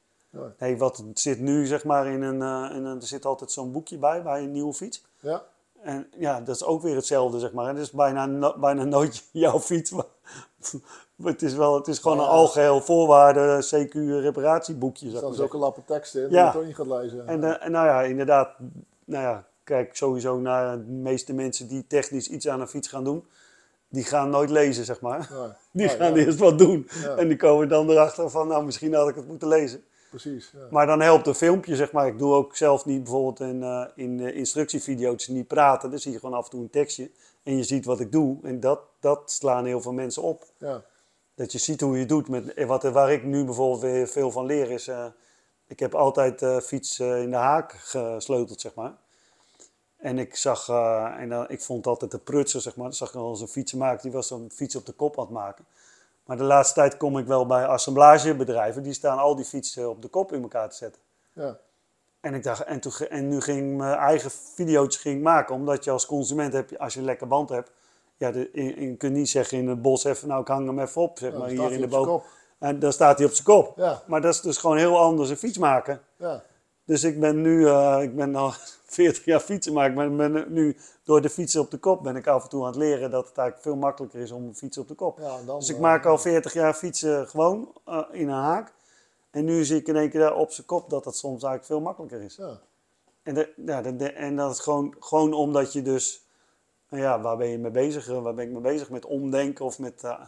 Nee, wat zit nu zeg maar in een. eh, in een er zit altijd zo'n boekje bij, bij een nieuwe fiets. ja. En ja, dat is ook weer hetzelfde, zeg maar. Het is bijna, no- bijna nooit jouw fiets. Maar het is, wel, het is gewoon Ja. een algeheel voorwaarde CQ reparatieboekje. Er Zeg staan maar zulke lappe teksten in Ja. die je toch niet gaat lezen. en, eh, en nou ja, inderdaad, nou ja, kijk sowieso naar de meeste mensen die technisch iets aan een fiets gaan doen. Die gaan nooit lezen, zeg maar. Nee. Die gaan eerst wat doen. En die komen dan erachter van, nou misschien had ik het moeten lezen. Precies. Ja. Maar dan helpt een filmpje, zeg maar. Ik doe ook zelf niet bijvoorbeeld in, eh in instructievideo's niet praten. Dan zie je gewoon af en toe een tekstje. En je ziet wat ik doe. En dat, dat slaan heel veel mensen op. Ja. Dat je ziet hoe je het doet. Met, eh, wat, waar ik nu bijvoorbeeld weer veel van leer is... eh, ik heb altijd eh fiets in de haak gesleuteld, zeg maar. En ik zag, en dan, ik vond altijd de prutser, zeg maar. Dan zag ik al eens een fietsenmaker, die was een fiets op de kop aan het maken. Maar de laatste tijd kom ik wel bij assemblagebedrijven, die staan al die fietsen op de kop in elkaar te zetten. Ja. En, ik dacht, en, toen, en nu ging ik mijn eigen video's ging maken, omdat je als consument hebt, als je een lekker band hebt, ja, de, je, je kunt niet zeggen in het bos even, nou ik hang hem even op, zeg Ja, maar, hier in de boom. En dan staat hij op zijn kop. Ja. Maar dat is dus gewoon heel anders een fiets maken. Ja. Dus ik ben nu, eh, ik ben al 40 jaar fietsen, maar ik ben, ben nu door de fietsen op de kop ben ik af en toe aan het leren dat het eigenlijk veel makkelijker is om een fiets op de kop. Ja, dan, Dus ik eh, maak al 40 jaar fietsen gewoon eh, in een haak. En nu zie ik in één keer daar op zijn kop dat het soms eigenlijk veel makkelijker is. Ja. En, de, ja, de, de- en dat is gewoon, gewoon omdat je dus, nou ja, waar ben je mee bezig? Waar ben ik mee bezig? Met omdenken of met, eh,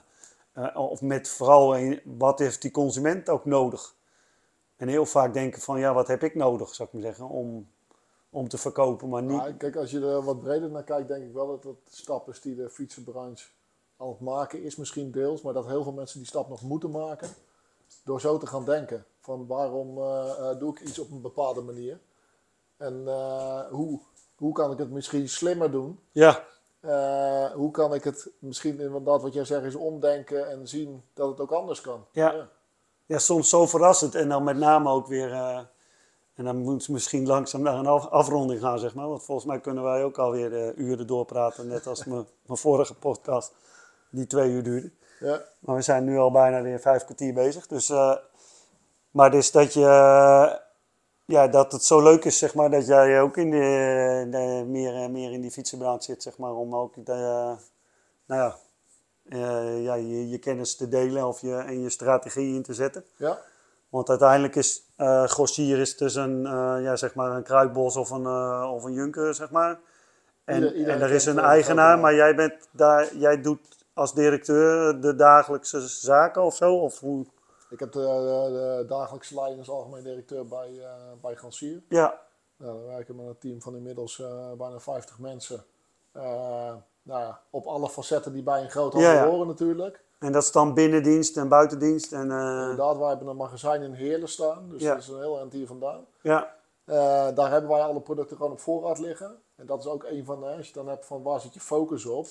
eh, of met vooral een- wat heeft die consument ook nodig? En heel vaak denken van, ja, wat heb ik nodig, zou ik maar zeggen, om, om te verkopen, maar niet. Kijk, als je er wat breder naar kijkt, denk ik wel dat dat de stap is die de fietsenbranche aan het maken is. Misschien deels, maar dat heel veel mensen die stap nog moeten maken. Door zo te gaan denken. Van waarom eh, eh, doe ik iets op een bepaalde manier? En eh, hoe, hoe kan ik het misschien slimmer doen? Ja, hoe kan ik het misschien inderdaad wat jij zegt is omdenken en zien dat het ook anders kan? Ja. ja, soms zo verrassend. En dan met name ook weer, eh, en dan moet ze misschien langzaam naar een af- afronding gaan, zeg maar. Want volgens mij kunnen wij ook alweer eh, uren doorpraten, net als mijn vorige podcast, die twee uur duurde. Ja. Maar we zijn nu al bijna weer vijf kwartier bezig. Dus, eh, maar dus dat je, ja, dat het zo leuk is, zeg maar, dat jij ook in de, de- meer, meer in die fietsenbranche zit, zeg maar, om ook de, nou ja, eh, ja, je, je kennis te delen of je, en je strategie in te zetten. Ja? Want uiteindelijk is eh Grossier is dus een, eh, ja, zeg maar een kruidbos of een, of een junker, zeg maar. En, Ieder- en er is een eigenaar, maar jij, bent daar, jij doet als directeur de dagelijkse zaken of zo? Of hoe? Ik heb de, de, de dagelijkse leiding als algemeen directeur bij, eh bij Gansier. Ja, Nou, we werken met een team van inmiddels bijna 50 mensen. Eh, nou ja, op alle facetten die bij een groot handel Ja, ja. horen natuurlijk. en dat is dan binnendienst en buitendienst. En, eh, Inderdaad, wij hebben een magazijn in Heerlen staan. Dus dat is een heel eind hier vandaan. ja, Eh, daar hebben wij alle producten gewoon op voorraad liggen. En dat is ook een van de, als je dan hebt van waar zit je focus op.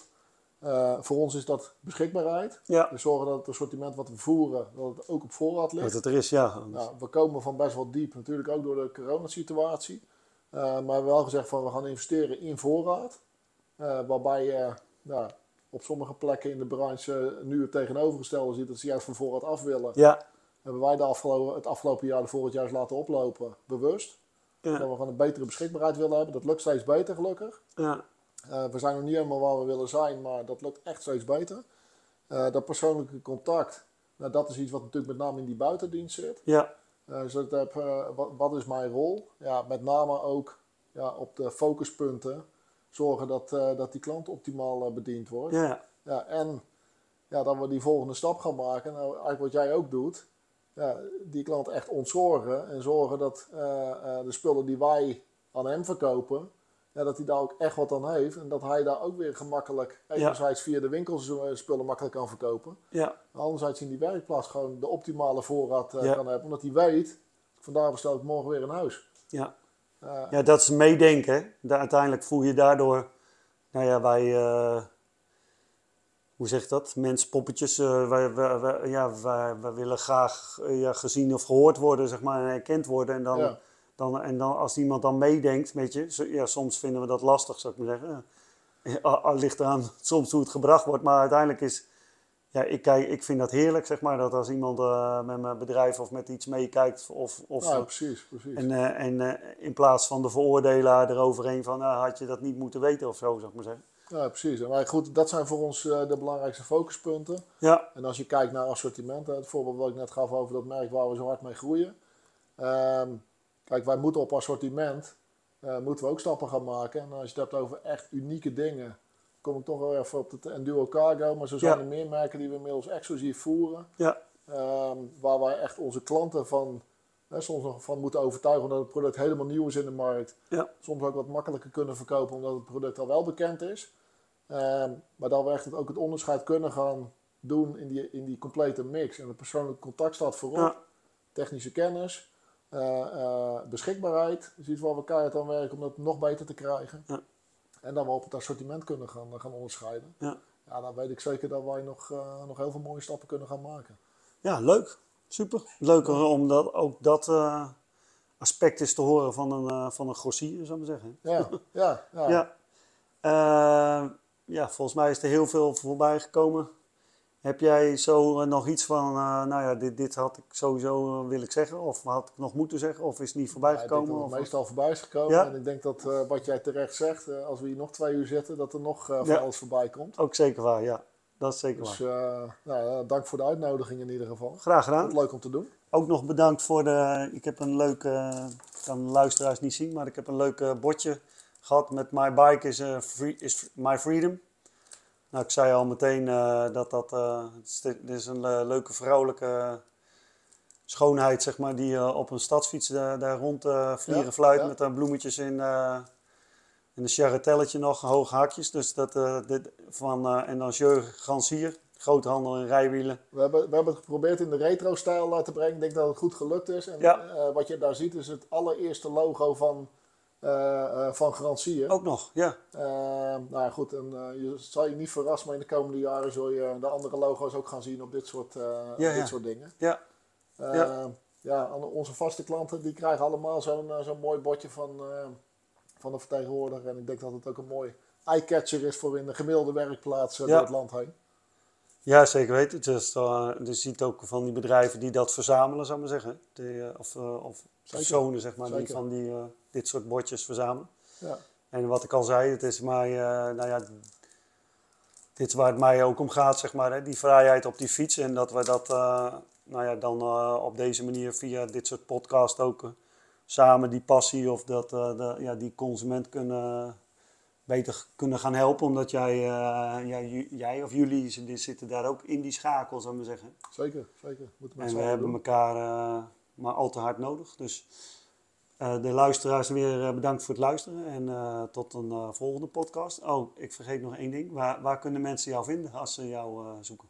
Eh, voor ons is dat beschikbaarheid. ja, We zorgen dat het assortiment wat we voeren, dat het ook op voorraad ligt. dat het er is, ja. Nou, we komen van best wel diep, natuurlijk ook door de coronasituatie. Eh maar we hebben wel gezegd van we gaan investeren in voorraad. Eh, waarbij je nou, op sommige plekken in de branche eh, nu het tegenovergestelde ziet, dat ze juist van voorraad af willen. Ja, Hebben wij de afgelopen, het afgelopen jaar de voorraad juist laten oplopen, bewust. ja, Dat we gewoon een betere beschikbaarheid willen hebben. Dat lukt steeds beter gelukkig. ja, Eh, we zijn nog niet helemaal waar we willen zijn, maar dat lukt echt steeds beter. Eh, dat persoonlijke contact, nou, dat is iets wat natuurlijk met name in die buitendienst zit. ja, Eh, dus dat heb, eh, wat, wat is mijn rol? Ja, met name ook ja, op de focuspunten zorgen dat, eh, dat die klant optimaal eh, bediend wordt. ja, Ja, en ja, dat we die volgende stap gaan maken. Nou, eigenlijk wat jij ook doet. Ja, die klant echt ontzorgen en zorgen dat eh, de spullen die wij aan hem verkopen, ja, dat hij daar ook echt wat aan heeft. En dat hij daar ook weer gemakkelijk, enerzijds via de winkels spullen makkelijk kan verkopen. ja, Anderzijds in die werkplaats gewoon de optimale voorraad kan hebben. Omdat hij weet, vandaar bestel ik morgen weer een huis. ja. Ja, dat is meedenken. Da- uiteindelijk voel je daardoor, nou ja, wij, eh, hoe zeg je dat? Menspoppetjes. eh wij, wij, wij- ja, wij, wij willen graag eh, ja, gezien of gehoord worden, zeg maar, en erkend worden. En, dan, Ja. dan, en dan als iemand dan meedenkt, weet je, ja, soms vinden we dat lastig, zou ik maar zeggen. Al ligt eraan soms hoe het gebracht wordt, maar uiteindelijk is, ja, ik, kijk, ik vind dat heerlijk, zeg maar, dat als iemand eh, met mijn bedrijf of met iets meekijkt of, of nou, precies, precies. en, eh, en eh, in plaats van de veroordelaar eroverheen van, nou, had je dat niet moeten weten of zo, zou ik maar zeggen. Ja, precies. Maar goed, dat zijn voor ons de belangrijkste focuspunten. Ja, En als je kijkt naar assortimenten, het voorbeeld wat ik net gaf over dat merk waar we zo hard mee groeien. Ehm, kijk, wij moeten op assortiment moeten we ook stappen gaan maken. En als je het hebt over echt unieke dingen, kom ik toch wel even op het Enduro Cargo. Maar zo zijn Ja. er meer merken die we inmiddels exclusief voeren. Ja, Ehm, waar wij echt onze klanten van, hè, soms nog van moeten overtuigen omdat het product helemaal nieuw is in de markt. ja, Soms ook wat makkelijker kunnen verkopen omdat het product al wel bekend is. Ehm, maar dat we echt het, ook het onderscheid kunnen gaan doen in die, in die complete mix. En het persoonlijk contact staat voorop. ja, Technische kennis, eh, eh, beschikbaarheid. Dus iets waar we keihard aan werken om dat nog beter te krijgen. Ja. En dan we op het assortiment kunnen gaan, gaan onderscheiden. ja. Ja, dan weet ik zeker dat wij nog, eh, nog heel veel mooie stappen kunnen gaan maken. Ja, leuk. Super. Leuker om dat, ook dat eh, aspect is te horen van een, eh van een grossier, zou ik maar zeggen. Ja, ja, ja. Ja. Eh, ja, volgens mij is er heel veel voorbij gekomen. Heb jij zo eh, nog iets van, eh, nou ja, dit, dit had ik sowieso uh, wil ik zeggen, of had ik nog moeten zeggen, of is het niet voorbij Ja, ik denk gekomen? dat het meestal voorbij is gekomen. Ja. En ik denk dat eh, wat jij terecht zegt, eh, als we hier nog twee uur zitten, dat er nog eh, van alles voorbij komt. Ook zeker waar, ja. Dat is zeker Dus waar. eh, nou, dank voor de uitnodiging in ieder geval. Graag gedaan. leuk om te doen. Ook nog bedankt voor de. Ik heb een leuk. eh, ik kan de luisteraars niet zien, maar ik heb een leuk eh, bordje gehad met My Bike is, eh, free, is My Freedom. Nou, ik zei al meteen eh, dat dat. eh, het is, dit is een eh, leuke vrouwelijke schoonheid, zeg maar, die eh, op een stadsfiets eh, daar rond eh, vliegen Ja, fluit ja. met daar bloemetjes in. eh en een charretelletje nog, hoge hakjes. Dus dat eh, dit, van. eh, en dan Jeu Gansier, groothandel in rijwielen. We hebben, we hebben het geprobeerd in de retro-stijl eh, te brengen. Ik denk dat het goed gelukt is. En Ja. eh, wat je daar ziet is het allereerste logo van, eh eh van Garantier. Ook nog, ja. Eh, nou ja, goed, en, eh, je zal je niet verrassen, maar in de komende jaren zul je de andere logo's ook gaan zien op dit soort, eh, Ja, op ja. dit soort dingen. Ja, Eh, Ja. ja. onze vaste klanten die krijgen allemaal zo'n eh, zo'n mooi bordje van, eh, van de vertegenwoordiger. En ik denk dat het ook een mooi eye-catcher is voor in de gemiddelde werkplaats eh, Ja. door het land heen. Ja, zeker weten. Dus, uh, je ziet ook van die bedrijven die dat verzamelen, zou ik maar zeggen. Die, eh, of, uh, of personen, zeg maar, die van die, uh, dit soort bordjes verzamelen. Ja. En wat ik al zei, het is mij, uh, nou ja, dit is waar het mij ook om gaat, zeg maar. Hè? Die vrijheid op die fiets. En dat we dat, uh, nou ja, dan op deze manier via dit soort podcast ook samen die passie of dat, de, ja, die consument kunnen beter kunnen gaan helpen. Omdat jij, jij, jij of jullie zitten daar ook in die schakel, zou ik maar zeggen. Zeker, zeker. Moeten en we hebben doen. elkaar maar al te hard nodig. Dus uh, de luisteraars weer uh, bedankt voor het luisteren. En tot een volgende podcast. Oh, ik vergeet nog één ding. Waar, waar kunnen mensen jou vinden als ze jou zoeken?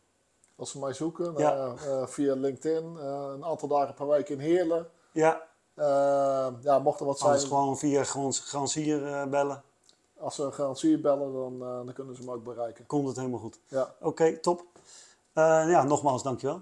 Als ze mij zoeken, Ja. via LinkedIn. eh, een aantal dagen per week in Heerlen. Ja, ja, mocht er wat zijn. Anders gewoon via Gransier bellen. Als ze een garantie bellen, dan, dan kunnen ze hem ook bereiken. Komt het helemaal goed. Ja. Oké, okay, top. Ja, nogmaals dankjewel.